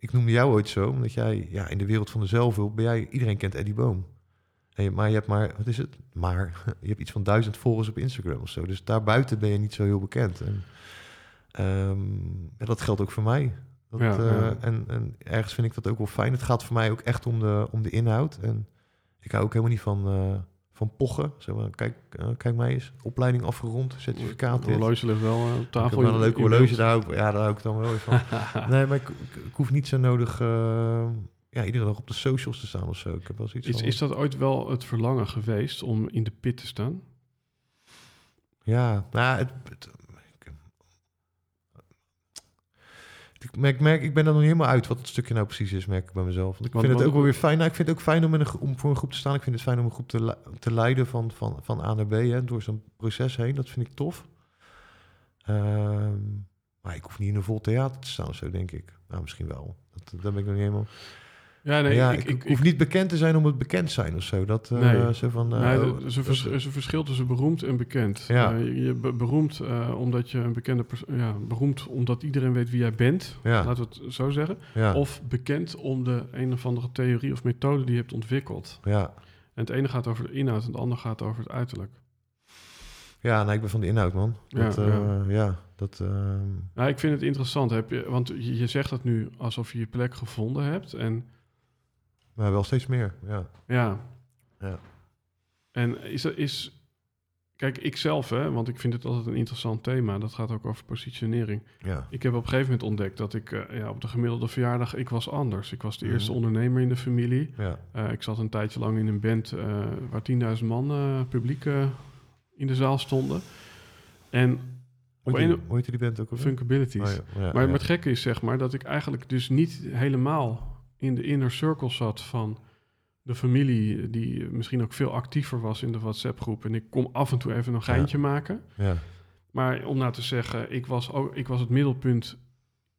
ik, noemde jou ooit zo. Omdat jij ja, in de wereld van de zelfhulp... Ben jij, iedereen kent Eddie Boom. En maar je hebt maar, wat is het? Maar je hebt iets van duizend volgers op Instagram of zo. Dus daarbuiten ben je niet zo heel bekend. En, ehm, en dat geldt ook voor mij. Dat, Ja, eh, ja. En, en ergens vind ik dat ook wel fijn. Het gaat voor mij ook echt om de, om de inhoud. En ik hou ook helemaal niet van, eh, van pochen. Maar, kijk, eh, kijk mij eens. Opleiding afgerond, certificaat. Het horloge ligt wel eh, op Ik tafel. heb wel een leuke horloge, daar hou ik, ja, daar hou ik dan wel weer van. nee, maar ik, ik, ik hoef niet zo nodig eh, ja, iedere dag op de socials te staan of zo. Ik heb wel zoiets Is, van... is dat ooit wel het verlangen geweest om in de pit te staan? Ja, nou, het, het- ik, ik merk, merk, ik ben er nog niet helemaal uit wat het stukje nou precies is, merk ik bij mezelf. Want ik Want- vind het ook wel weer fijn. Nou, ik vind het ook fijn om, in een, om voor een groep te staan. Ik vind het fijn om een groep te, te leiden van, van, van A naar B, hè, door zo'n proces heen. Dat vind ik tof. Ehm, maar ik hoef niet in een vol theater te staan of zo, denk ik. Nou, misschien wel. Dat, daar ben ik nog niet helemaal... Ja, nee, ja, ik, ik, ik, hoef niet bekend te zijn om het bekend zijn of zo. Dat, eh, Nee. zo van, eh, Nee, er is een, vers- is een verschil tussen beroemd en bekend. Ja. Eh, je je be- beroemd eh, omdat je een bekende persoon... Ja, beroemd omdat iedereen weet wie jij bent. Ja. Laten we het zo zeggen. ja, Of bekend om de een of andere theorie of methode die je hebt ontwikkeld. ja. En het ene gaat over de inhoud en het andere gaat over het uiterlijk. Ja, nee, ik ben van de inhoud, man. Ja, Dat, ja. eh, ja, dat... ehm, Nou, ik vind het interessant, heb je, want je, je zegt dat nu alsof je je plek gevonden hebt. En maar wel steeds meer, ja. ja, Ja. en is is. Kijk, ik zelf, hè, want ik vind het altijd een interessant thema. Dat gaat ook over positionering. Ja, Ik heb op een gegeven moment ontdekt dat ik eh, ja, op de gemiddelde verjaardag, ik was anders. Ik was de Mhm. eerste ondernemer in de familie. ja. Eh, ik zat een tijdje lang in een band eh, waar 10.000 man publiek in de zaal stonden. En Hoe heet een die- hoe die band ook alweer? Funkabilities. Oh, ja, ja, maar ja. het gekke is, zeg maar, dat ik eigenlijk dus niet helemaal in de inner circle zat van de familie, die misschien ook veel actiever was in de WhatsApp-groep. En ik kom af en toe even een geintje maken. Ja, Maar om nou te zeggen, ik was, ook, ik was het middelpunt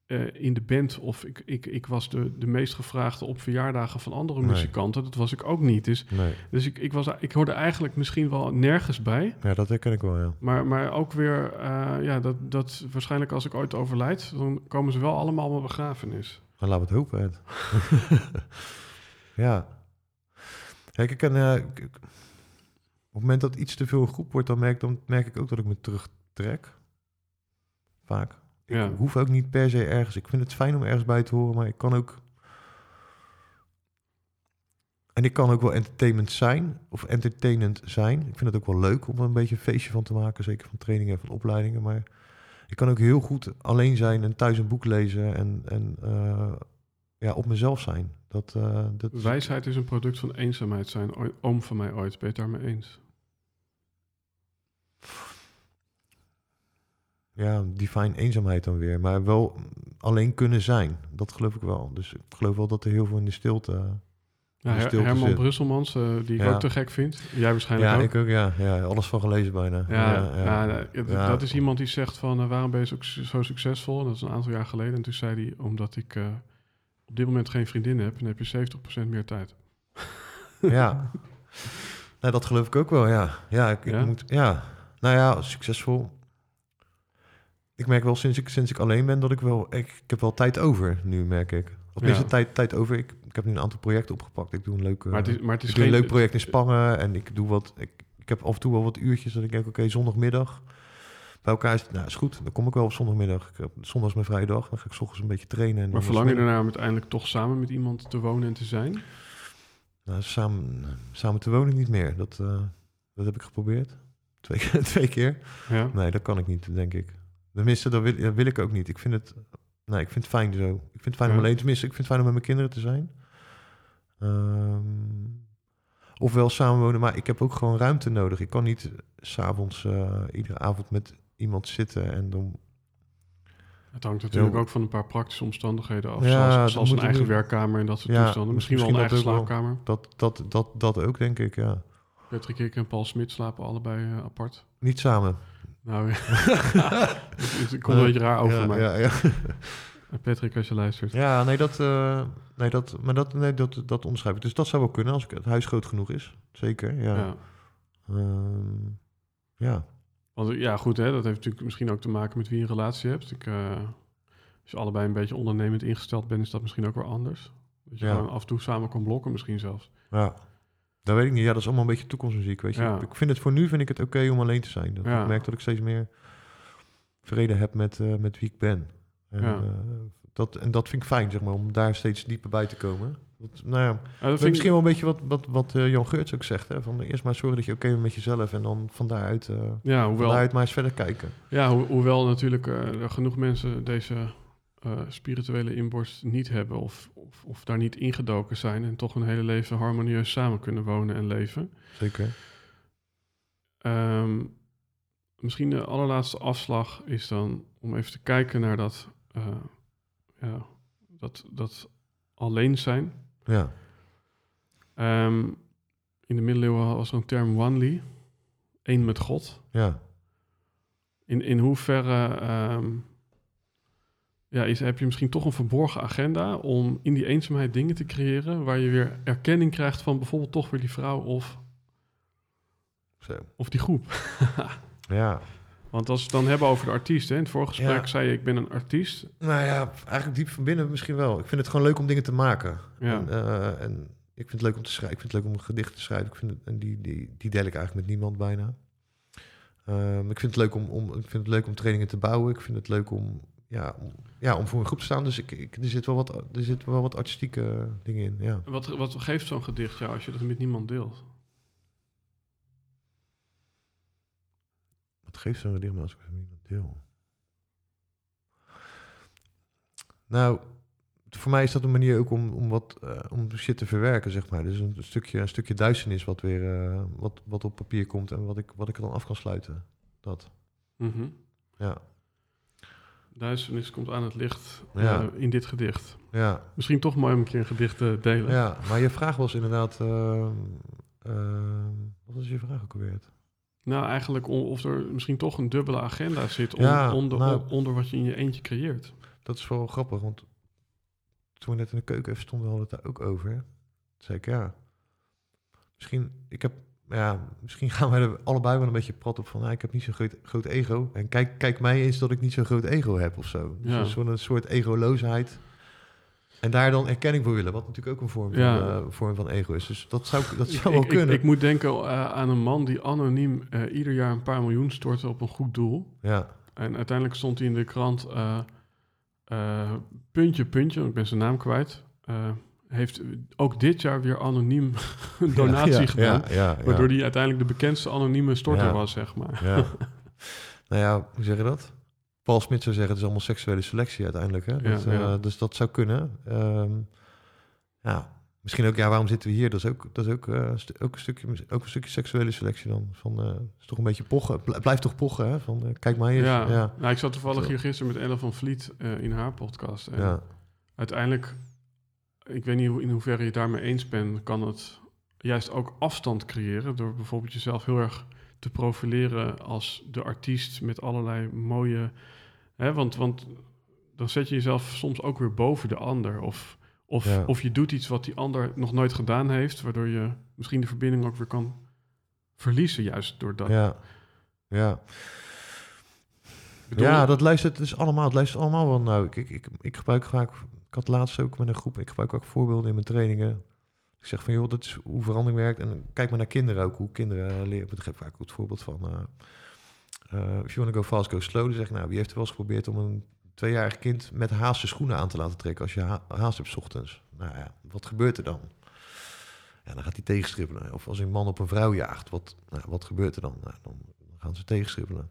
eh, in de band, of ik, ik, ik was de, de meest gevraagde op verjaardagen van andere Nee. muzikanten. Dat was ik ook niet. Dus, nee. dus ik, ik, was, ik hoorde eigenlijk misschien wel nergens bij. Ja, dat herken ik wel, ja. Maar, maar ook weer, eh, ja, dat, dat waarschijnlijk als ik ooit overlijd, dan komen ze wel allemaal op mijn begrafenis. Dan we het hopen, ja. Kijk, ik ken... eh, op het moment dat iets te veel groep wordt, dan merk, dan merk ik ook dat ik me terugtrek. Vaak. Ik Ja. hoef ook niet per se ergens... Ik vind het fijn om ergens bij te horen, maar ik kan ook... En ik kan ook wel entertainment zijn, of entertainend zijn. Ik vind het ook wel leuk om er een beetje een feestje van te maken, zeker van trainingen en van opleidingen. Maar ik kan ook heel goed alleen zijn en thuis een boek lezen en, en eh, ja, op mezelf zijn. Dat, eh, dat Wijsheid is een product van eenzaamheid, zijn ooit- oom van mij ooit. Ben je het daarmee eens? ja, divine eenzaamheid dan weer. Maar wel alleen kunnen zijn. Dat geloof ik wel. Dus ik geloof wel dat er heel veel in de stilte... Ja, Her- Herman. Brusselmans, eh, die ik Ja. ook te gek vind. Jij waarschijnlijk Ja, ook. ik ook, ja, ja. Alles van gelezen bijna. Ja, ja, Ja. dat is iemand die zegt van eh, waarom ben je zo, zo succesvol? Dat is een aantal jaar geleden. En toen zei hij, omdat ik eh, op dit moment geen vriendin heb, dan heb je 70% meer tijd. Ja. Nou, dat geloof ik ook wel, ja. Ja, ik, ik Ja? moet... Ja. Nou ja, succesvol. Ik merk wel sinds ik, sinds ik alleen ben dat ik wel... Ik, ik heb wel tijd over nu, merk ik. Of tenminste, Ja. tijd, tijd over. Ik, ik heb nu een aantal projecten opgepakt. Ik doe een leuk, eh, maar het is, maar het is geen een leuk project in Spangen en ik doe wat... Ik, ik heb af en toe wel wat uurtjes dat ik denk, oké, zondagmiddag... Bij elkaar is, nou, is goed. Dan kom ik wel op zondagmiddag. Ik heb, zondag is mijn vrije dag. Dan ga ik 's ochtends een beetje trainen. En Maar verlang je ernaar om uiteindelijk toch samen met iemand te wonen en te zijn? Nou, samen, samen te wonen niet meer. Dat, eh, dat heb ik geprobeerd. Twee, keer- twee keer. Ja. Nee, dat kan ik niet, denk ik. Tenminste, dat wil, dat wil ik ook niet. Ik vind het, nee, ik vind het fijn zo. Ik vind het fijn om alleen te missen. Ik vind het fijn om met mijn kinderen te zijn. Ehm ofwel samenwonen, maar ik heb ook gewoon ruimte nodig. Ik kan niet s'avonds uh, iedere avond met iemand zitten en dan... Het hangt natuurlijk Ja. ook van een paar praktische omstandigheden af. Ja, zoals een eigen werkkamer en dat soort Ja, toestanden. Misschien, wel een eigen wel. slaapkamer. Dat, dat, dat, dat ook, denk ik, ja. Patrick ik en Paul Smit slapen allebei eh, apart. Niet samen. Nou, het komt een beetje raar over, ja, maar Ja, ja. Patrick, als je luistert. Ja, nee, dat, eh, nee, dat, maar dat, nee, dat, dat onderschrijf ik. Dus dat zou wel kunnen als het huis groot genoeg is. Zeker, ja. Ja. Ehm, ja. Want ja, goed, hè, dat heeft natuurlijk misschien ook te maken met wie je een relatie hebt. Ik, eh, als je allebei een beetje ondernemend ingesteld bent, is dat misschien ook weer anders. Dat je Ja. gewoon af en toe samen kan blokken misschien zelfs. ja. Dat weet ik niet. Ja, dat is allemaal een beetje toekomstmuziek, weet je. Ja. Ik vind het voor nu vind ik het oké om alleen te zijn. Dat Ja. Ik merk dat ik steeds meer vrede heb met, eh, met wie ik ben. En, Ja. eh, dat, en dat vind ik fijn, zeg maar, om daar steeds dieper bij te komen. Dat, nou ja, Ja, dat dat vind is misschien wel een beetje wat, wat, wat eh, Jan Geurts ook zegt. Hè? Van eerst maar zorgen dat je oké bent met jezelf en dan van daaruit, eh, ja, van hoewel, daaruit maar eens verder kijken. ja, ho- hoewel natuurlijk genoeg mensen deze spirituele inborst niet hebben of, of, of daar niet ingedoken zijn en toch hun hele leven harmonieus samen kunnen wonen en leven. Zeker. Ehm, misschien de allerlaatste afslag is dan om even te kijken naar dat, eh, ja, dat, dat alleen zijn. Ja. Ehm, in de middeleeuwen was er een term wanli, één met God. Ja. In, in hoeverre ehm, ja, is, heb je misschien toch een verborgen agenda om in die eenzaamheid dingen te creëren waar je weer erkenning krijgt van bijvoorbeeld toch weer die vrouw of, Zo. of die groep? Ja. Want als we het dan hebben over de artiest, hè, in het vorige gesprek Ja. zei je ik ben een artiest. Nou ja, eigenlijk diep van binnen misschien wel. Ik vind het gewoon leuk om dingen te maken. Ja. En, eh, en ik vind het leuk om te schrijven. Ik vind het leuk om een gedicht te schrijven. Ik vind het, en die, die, die deel ik eigenlijk met niemand bijna. Ehm, ik vind het leuk om, om, ik vind het leuk om trainingen te bouwen. Ik vind het leuk om, ja, om, ja, om voor een groep te staan. Dus ik, ik, er, zit wel wat, er zit wel wat artistieke dingen in. Ja. Wat, wat geeft zo'n gedicht jou als je dat met niemand deelt? Wat geeft zo'n gedicht me als ik het niemand deel? Nou, voor mij is dat een manier ook om, om wat uh, om shit te verwerken, zeg maar. Dus een stukje, een stukje duisternis wat weer uh, wat, wat op papier komt en wat ik, wat ik er dan af kan sluiten. Dat. Mm -hmm. Ja. Duisternis komt aan het licht ja. uh, in dit gedicht. Ja. Misschien toch mooi om een keer een gedicht te delen. Ja, maar je vraag was inderdaad... wat was je vraag ook alweer? Nou, eigenlijk of er misschien toch een dubbele agenda zit on, ja, onder, nou, onder wat je in je eentje creëert. Dat is wel grappig, want toen we net in de keuken even stonden, hadden we het daar ook over. Toen zei ik, ja, misschien, ik heb, ja, misschien gaan wij er allebei wel een beetje prat op van, nou, ik heb niet zo'n groot, groot ego. En kijk, kijk mij eens dat ik niet zo'n groot ego heb of zo. Dus ja. zo'n soort egoloosheid. En daar dan erkenning voor willen, wat natuurlijk ook een vorm, van, uh, vorm van ego is. Dus dat zou, dat zou wel ik, kunnen. Ik, ik, moet denken uh, aan een man die anoniem uh, ieder jaar een paar miljoen stortte op een goed doel. Ja. En uiteindelijk stond hij in de krant puntje, puntje, ik ben zijn naam kwijt, heeft ook dit jaar weer anoniem een donatie ja, gedaan. Ja, waardoor hij uiteindelijk de bekendste anonieme storter was, zeg maar. Ja. nou ja, hoe zeg je dat? Paul Smit zou zeggen, het is allemaal seksuele selectie uiteindelijk. Hè? Dat, uh, dus dat zou kunnen. Um, ja, Misschien ook, ja, waarom zitten we hier? Dat is ook, dat is ook, uh, ook, een, stukje, ook een stukje seksuele selectie dan. Van, uh, is toch een beetje pochen. Blijft toch pochen, hè? Van, kijk maar eens. Ja, ja. Nou, ik zat toevallig hier gisteren met Ella van Vliet in haar podcast. En ja. uiteindelijk, ik weet niet in hoeverre je daarmee eens bent, kan het juist ook afstand creëren. Door bijvoorbeeld jezelf heel erg te profileren als de artiest met allerlei mooie... Hè, want, want dan zet je jezelf soms ook weer boven de ander. Of of, Ja. of je doet iets wat die ander nog nooit gedaan heeft, waardoor je misschien de verbinding ook weer kan verliezen, juist door dat. Ja, ja. Bedoel, ja, dat luistert dus allemaal. Het luistert allemaal wel. Nou, ik, ik, ik, ik gebruik vaak. Ik had laatst ook met een groep. Ik gebruik ook voorbeelden in mijn trainingen. Ik zeg van joh, dat is hoe verandering werkt. En kijk maar naar kinderen ook. Hoe kinderen leren. Ik geef vaak ook het voorbeeld van. eh uh, if you want to go fast, go slow. Dan ik, nou, wie heeft er wel eens geprobeerd om een tweejarig kind met haast schoenen aan te laten trekken als je ha haast hebt ochtends? Nou ja, wat gebeurt er dan? Ja, dan gaat hij tegenstribbelen. Of als een man op een vrouw jaagt, wat, nou, wat gebeurt er dan? Nou, dan gaan ze tegenstribbelen.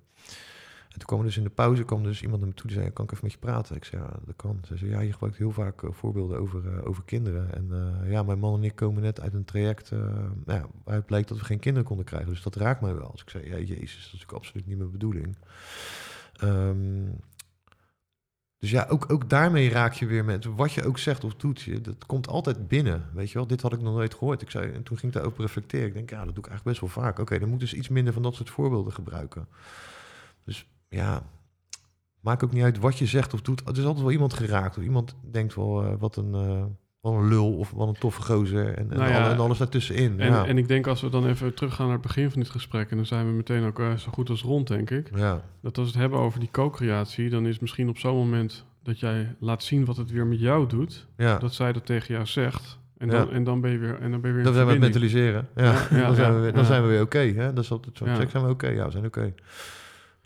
En toen kwam dus in de pauze kwam dus iemand naar me toe die zei: Kan ik even met je praten? Ik zei: Ja, dat kan. Ze zei: Ja, je gebruikt heel vaak uh, voorbeelden over, uh, over kinderen. En uh, ja, mijn man en ik komen net uit een traject nou ja, waaruit blijkt dat we geen kinderen konden krijgen. Dus dat raakt mij wel. Dus ik zei: Ja, Jezus, dat is natuurlijk absoluut niet mijn bedoeling. Um, dus ja, ook, ook daarmee raak je weer met wat je ook zegt of doet. Je, dat komt altijd binnen. Weet je wel, dit had ik nog nooit gehoord. Ik zei, en toen ging ik daarover reflecteren. Ik denk, ja, dat doe ik eigenlijk best wel vaak. Oké, dan moet dus iets minder van dat soort voorbeelden gebruiken. Dus ja, maakt ook niet uit wat je zegt of doet. Er is altijd wel iemand geraakt. Of iemand denkt wel, uh, wat een... Uh, wat een lul of wat een toffe gozer en, en, Nou ja, alle- en alles daartussenin. En, ja. en ik denk als we dan even teruggaan naar het begin van dit gesprek, en dan zijn we meteen ook eh, zo goed als rond, denk ik. ja, Dat als we het hebben over die co-creatie, dan is misschien op zo'n moment dat jij laat zien wat het weer met jou doet, dat zij dat tegen jou zegt. En Ja. dan, en dan ben je weer, en dan ben je weer Dan zijn we het mentaliseren. Ja, Ja, ja, dan, zijn we weer, dan ja. zijn we weer oké. hè? dat is altijd zo. Zeg, zijn we oké? Ja, we zijn oké.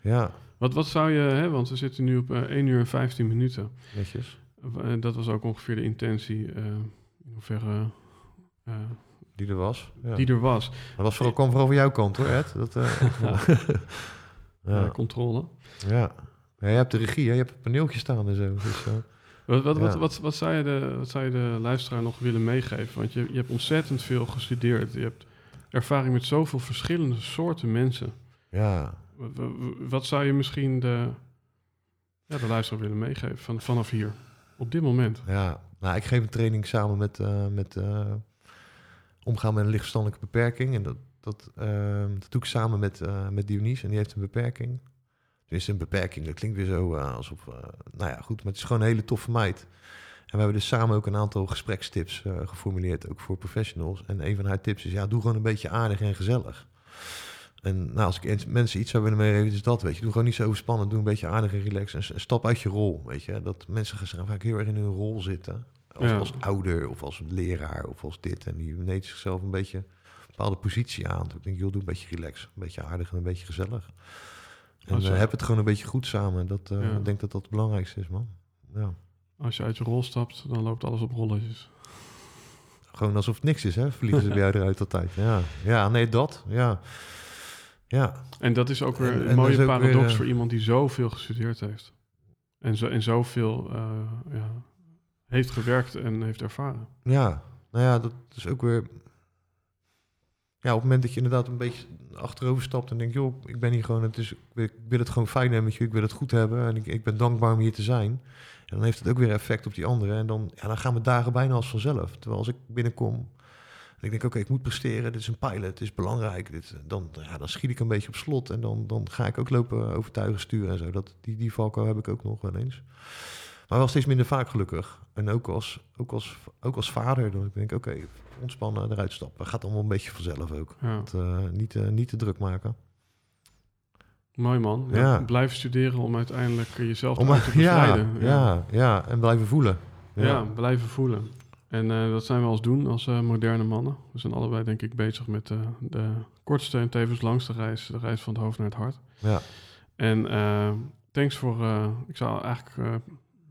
Ja, Wat, wat zou je, hè, want we zitten nu op eh 1 uur en 15 minuten. netjes. Eh, dat was ook ongeveer de intentie, eh, in hoeverre eh, Die er was. Ja. die er was. Dat was vooral, kwam vooral van jouw kant hoor, Ed. Dat, eh, Ja. ja. controle. Ja. ja, je hebt de regie, hè? je hebt het paneeltje staan en zo. Dus, eh, Wat, wat, wat, wat, zou je de, wat zou je de luisteraar nog willen meegeven? Want je, je hebt ontzettend veel gestudeerd. Je hebt ervaring met zoveel verschillende soorten mensen. ja. Wat, zou je misschien de, ja, de luisteraar willen meegeven van, vanaf hier? Op dit moment. ja, nou, ik geef een training samen met, eh, met eh, omgaan met een lichtverstandelijke beperking. En dat, dat, eh, dat doe ik samen met, eh met Dionys en die heeft een beperking. Dus een beperking, dat klinkt weer zo alsof... nou ja, goed, maar het is gewoon een hele toffe meid. En we hebben dus samen ook een aantal gesprekstips geformuleerd, ook voor professionals. En een van haar tips is, ja, doe gewoon een beetje aardig en gezellig. En nou, als ik mensen iets zou willen meegeven, is dat, weet je. Doe gewoon niet zo overspannen, doe een beetje aardig en relaxed. En stap uit je rol, weet je. Dat mensen gaan vaak heel erg in hun rol zitten. Als, Ja. als ouder, of als leraar, of als dit. En die neemt zichzelf een beetje bepaalde positie aan. Ik denk, joh, doe een beetje relax, een beetje aardig en een beetje gezellig. En je- eh, heb het gewoon een beetje goed samen. Dat, Ja. Ik denk dat dat het belangrijkste is, man. Ja. Als je uit je rol stapt, dan loopt alles op rolletjes. Gewoon alsof het niks is, hè? Vliegen ze bij jou eruit altijd. Ja, ja nee, dat. Ja. Ja, En dat is ook weer En- een en mooie paradox weer, eh, voor iemand die zoveel gestudeerd heeft. En, zo, en zoveel eh, ja, heeft gewerkt en heeft ervaren. Ja, nou ja, dat is ook weer. Ja, op het moment dat je inderdaad een beetje achterover stapt en denkt, joh, ik ben hier gewoon, het is, ik wil- het gewoon fijn hebben met je, ik wil het goed hebben en ik, ik ben dankbaar om hier te zijn. En dan heeft het ook weer effect op die anderen en dan, ja, dan gaan we dagen bijna als vanzelf. Terwijl als ik binnenkom en ik denk, oké, ik moet presteren, dit is een pilot, het is belangrijk, dit, dan, ja, dan schiet ik een beetje op slot en dan, dan ga ik ook lopen overtuigen, sturen en zo. Dat, die, die valkuil heb ik ook nog wel eens. Maar wel steeds minder vaak gelukkig. En ook als, ook als, ook als vader, dan denk ik, oké, ontspannen, eruit stappen. Gaat allemaal een beetje vanzelf ook. Ja. Eh, niet, eh, niet te druk maken. Mooi man. Ja, Ja. Blijf studeren om uiteindelijk eh, jezelf Om, te ja, bevrijden. ja, ja, en blijven voelen. Ja, blijven voelen. En eh, dat zijn we als doen als eh, moderne mannen. We zijn allebei denk ik bezig met eh, de kortste en tevens langste reis. De reis van het hoofd naar het hart. ja. En thanks voor... ik zou eigenlijk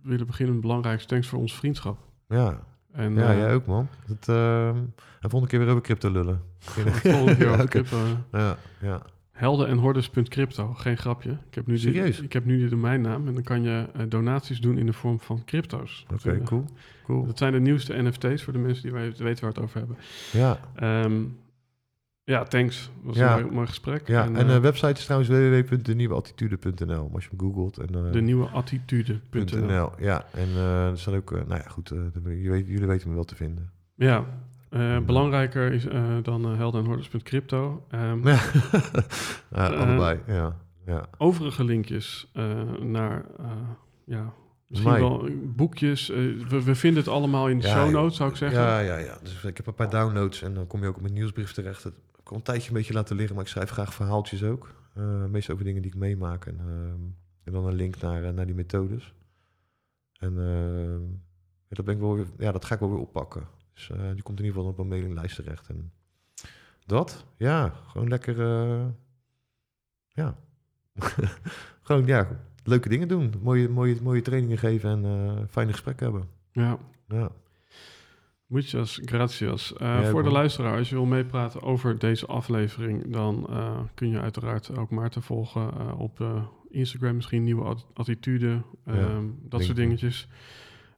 willen beginnen met het belangrijkste. Thanks voor onze vriendschap. ja. En, ja jij ook, man. Het, ehm, en volgende keer weer over crypto lullen. volgende keer over crypto. Ja, ja. Helden en hordes.crypto. Geen grapje. Ik heb nu, die, Serieus? ik heb nu die domeinnaam. En dan kan je eh, donaties doen in de vorm van crypto's. Oké, eh, cool. cool. Dat zijn de nieuwste NFT's voor de mensen die wij- weten waar we het over hebben. Ja, Ehm, ja, thanks. was Ja. een mooi, gesprek. ja. En, en de eh, website is trouwens www.denieuweattitude.nl. Als je hem googelt. En, eh, de nieuwe attitude.nl. .nl. Ja, en eh er staat ook, eh, nou ja, goed, eh, je weet, jullie weten me wel te vinden. Ja, eh, belangrijker is eh, dan uh, helden en hordes.crypto. Ehm, Ja, ja Eh, allebei, ja. ja. Overige linkjes naar, ja, misschien wel boekjes. we, we vinden het allemaal in de Ja, show notes, zou ik zeggen. Ja, ja, ja. Dus ik heb een paar downloads en dan kom je ook op mijn nieuwsbrief terecht. Dat ik al een tijdje een beetje laten liggen, maar ik schrijf graag verhaaltjes ook. Meestal over dingen die ik meemaak. En, ehm, en dan een link naar, naar die methodes. En ehm, dat, ben ik wel weer, ja, dat ga ik wel weer oppakken. Dus eh, die komt in ieder geval op een mailinglijst terecht. En dat, ja, gewoon lekker, eh, ja. gewoon, ja, leuke dingen doen. Mooie, mooie, mooie trainingen geven en eh, fijne gesprekken hebben. Ja. Ja. Muchas gracias. Ja, voor de luisteraar, als je wil meepraten over deze aflevering, dan kun je uiteraard ook Maarten volgen op Instagram, misschien nieuwe at- attitude, Ja, um, dat soort dingetjes.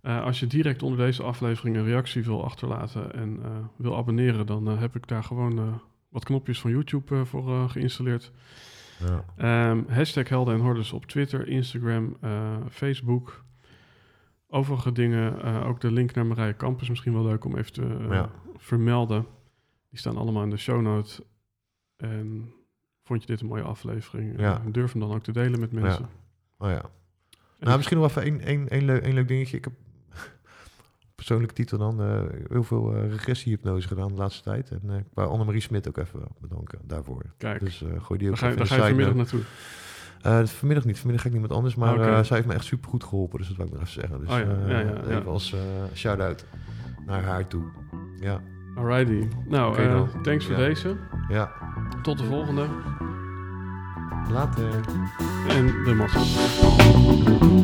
Uh, als je direct onder deze aflevering een reactie wil achterlaten en uh, wil abonneren, dan uh, heb ik daar gewoon wat knopjes van YouTube voor geïnstalleerd. Ja. Um, hashtag Helden en Hordes op Twitter, Instagram, Facebook. Overige dingen, ook de link naar Marije Kamp is misschien wel leuk om even te Ja. vermelden. Die staan allemaal in de show notes. En vond je dit een mooie aflevering? Ja. Durf hem dan ook te delen met mensen. Oh ja. Nou, misschien nog even één, één, één, leuk, één leuk dingetje. Ik heb persoonlijke titel dan eh, heel veel eh regressie-hypnose gedaan de laatste tijd. En eh, ik wou Annemarie Smit ook even bedanken daarvoor. Kijk, Dus gooi die ook daar ga, daar ga je vanmiddag naartoe. Eh, vanmiddag niet. Vanmiddag ga ik niet met anders. Maar eh, zij heeft me echt super goed geholpen. Dus dat wil ik nog even zeggen. Dus Oh ja, ja, ja, ja. even als shout-out naar haar toe. Ja, Alrighty. Nou, thanks voor deze. ja. Tot de volgende. Later. En de massa.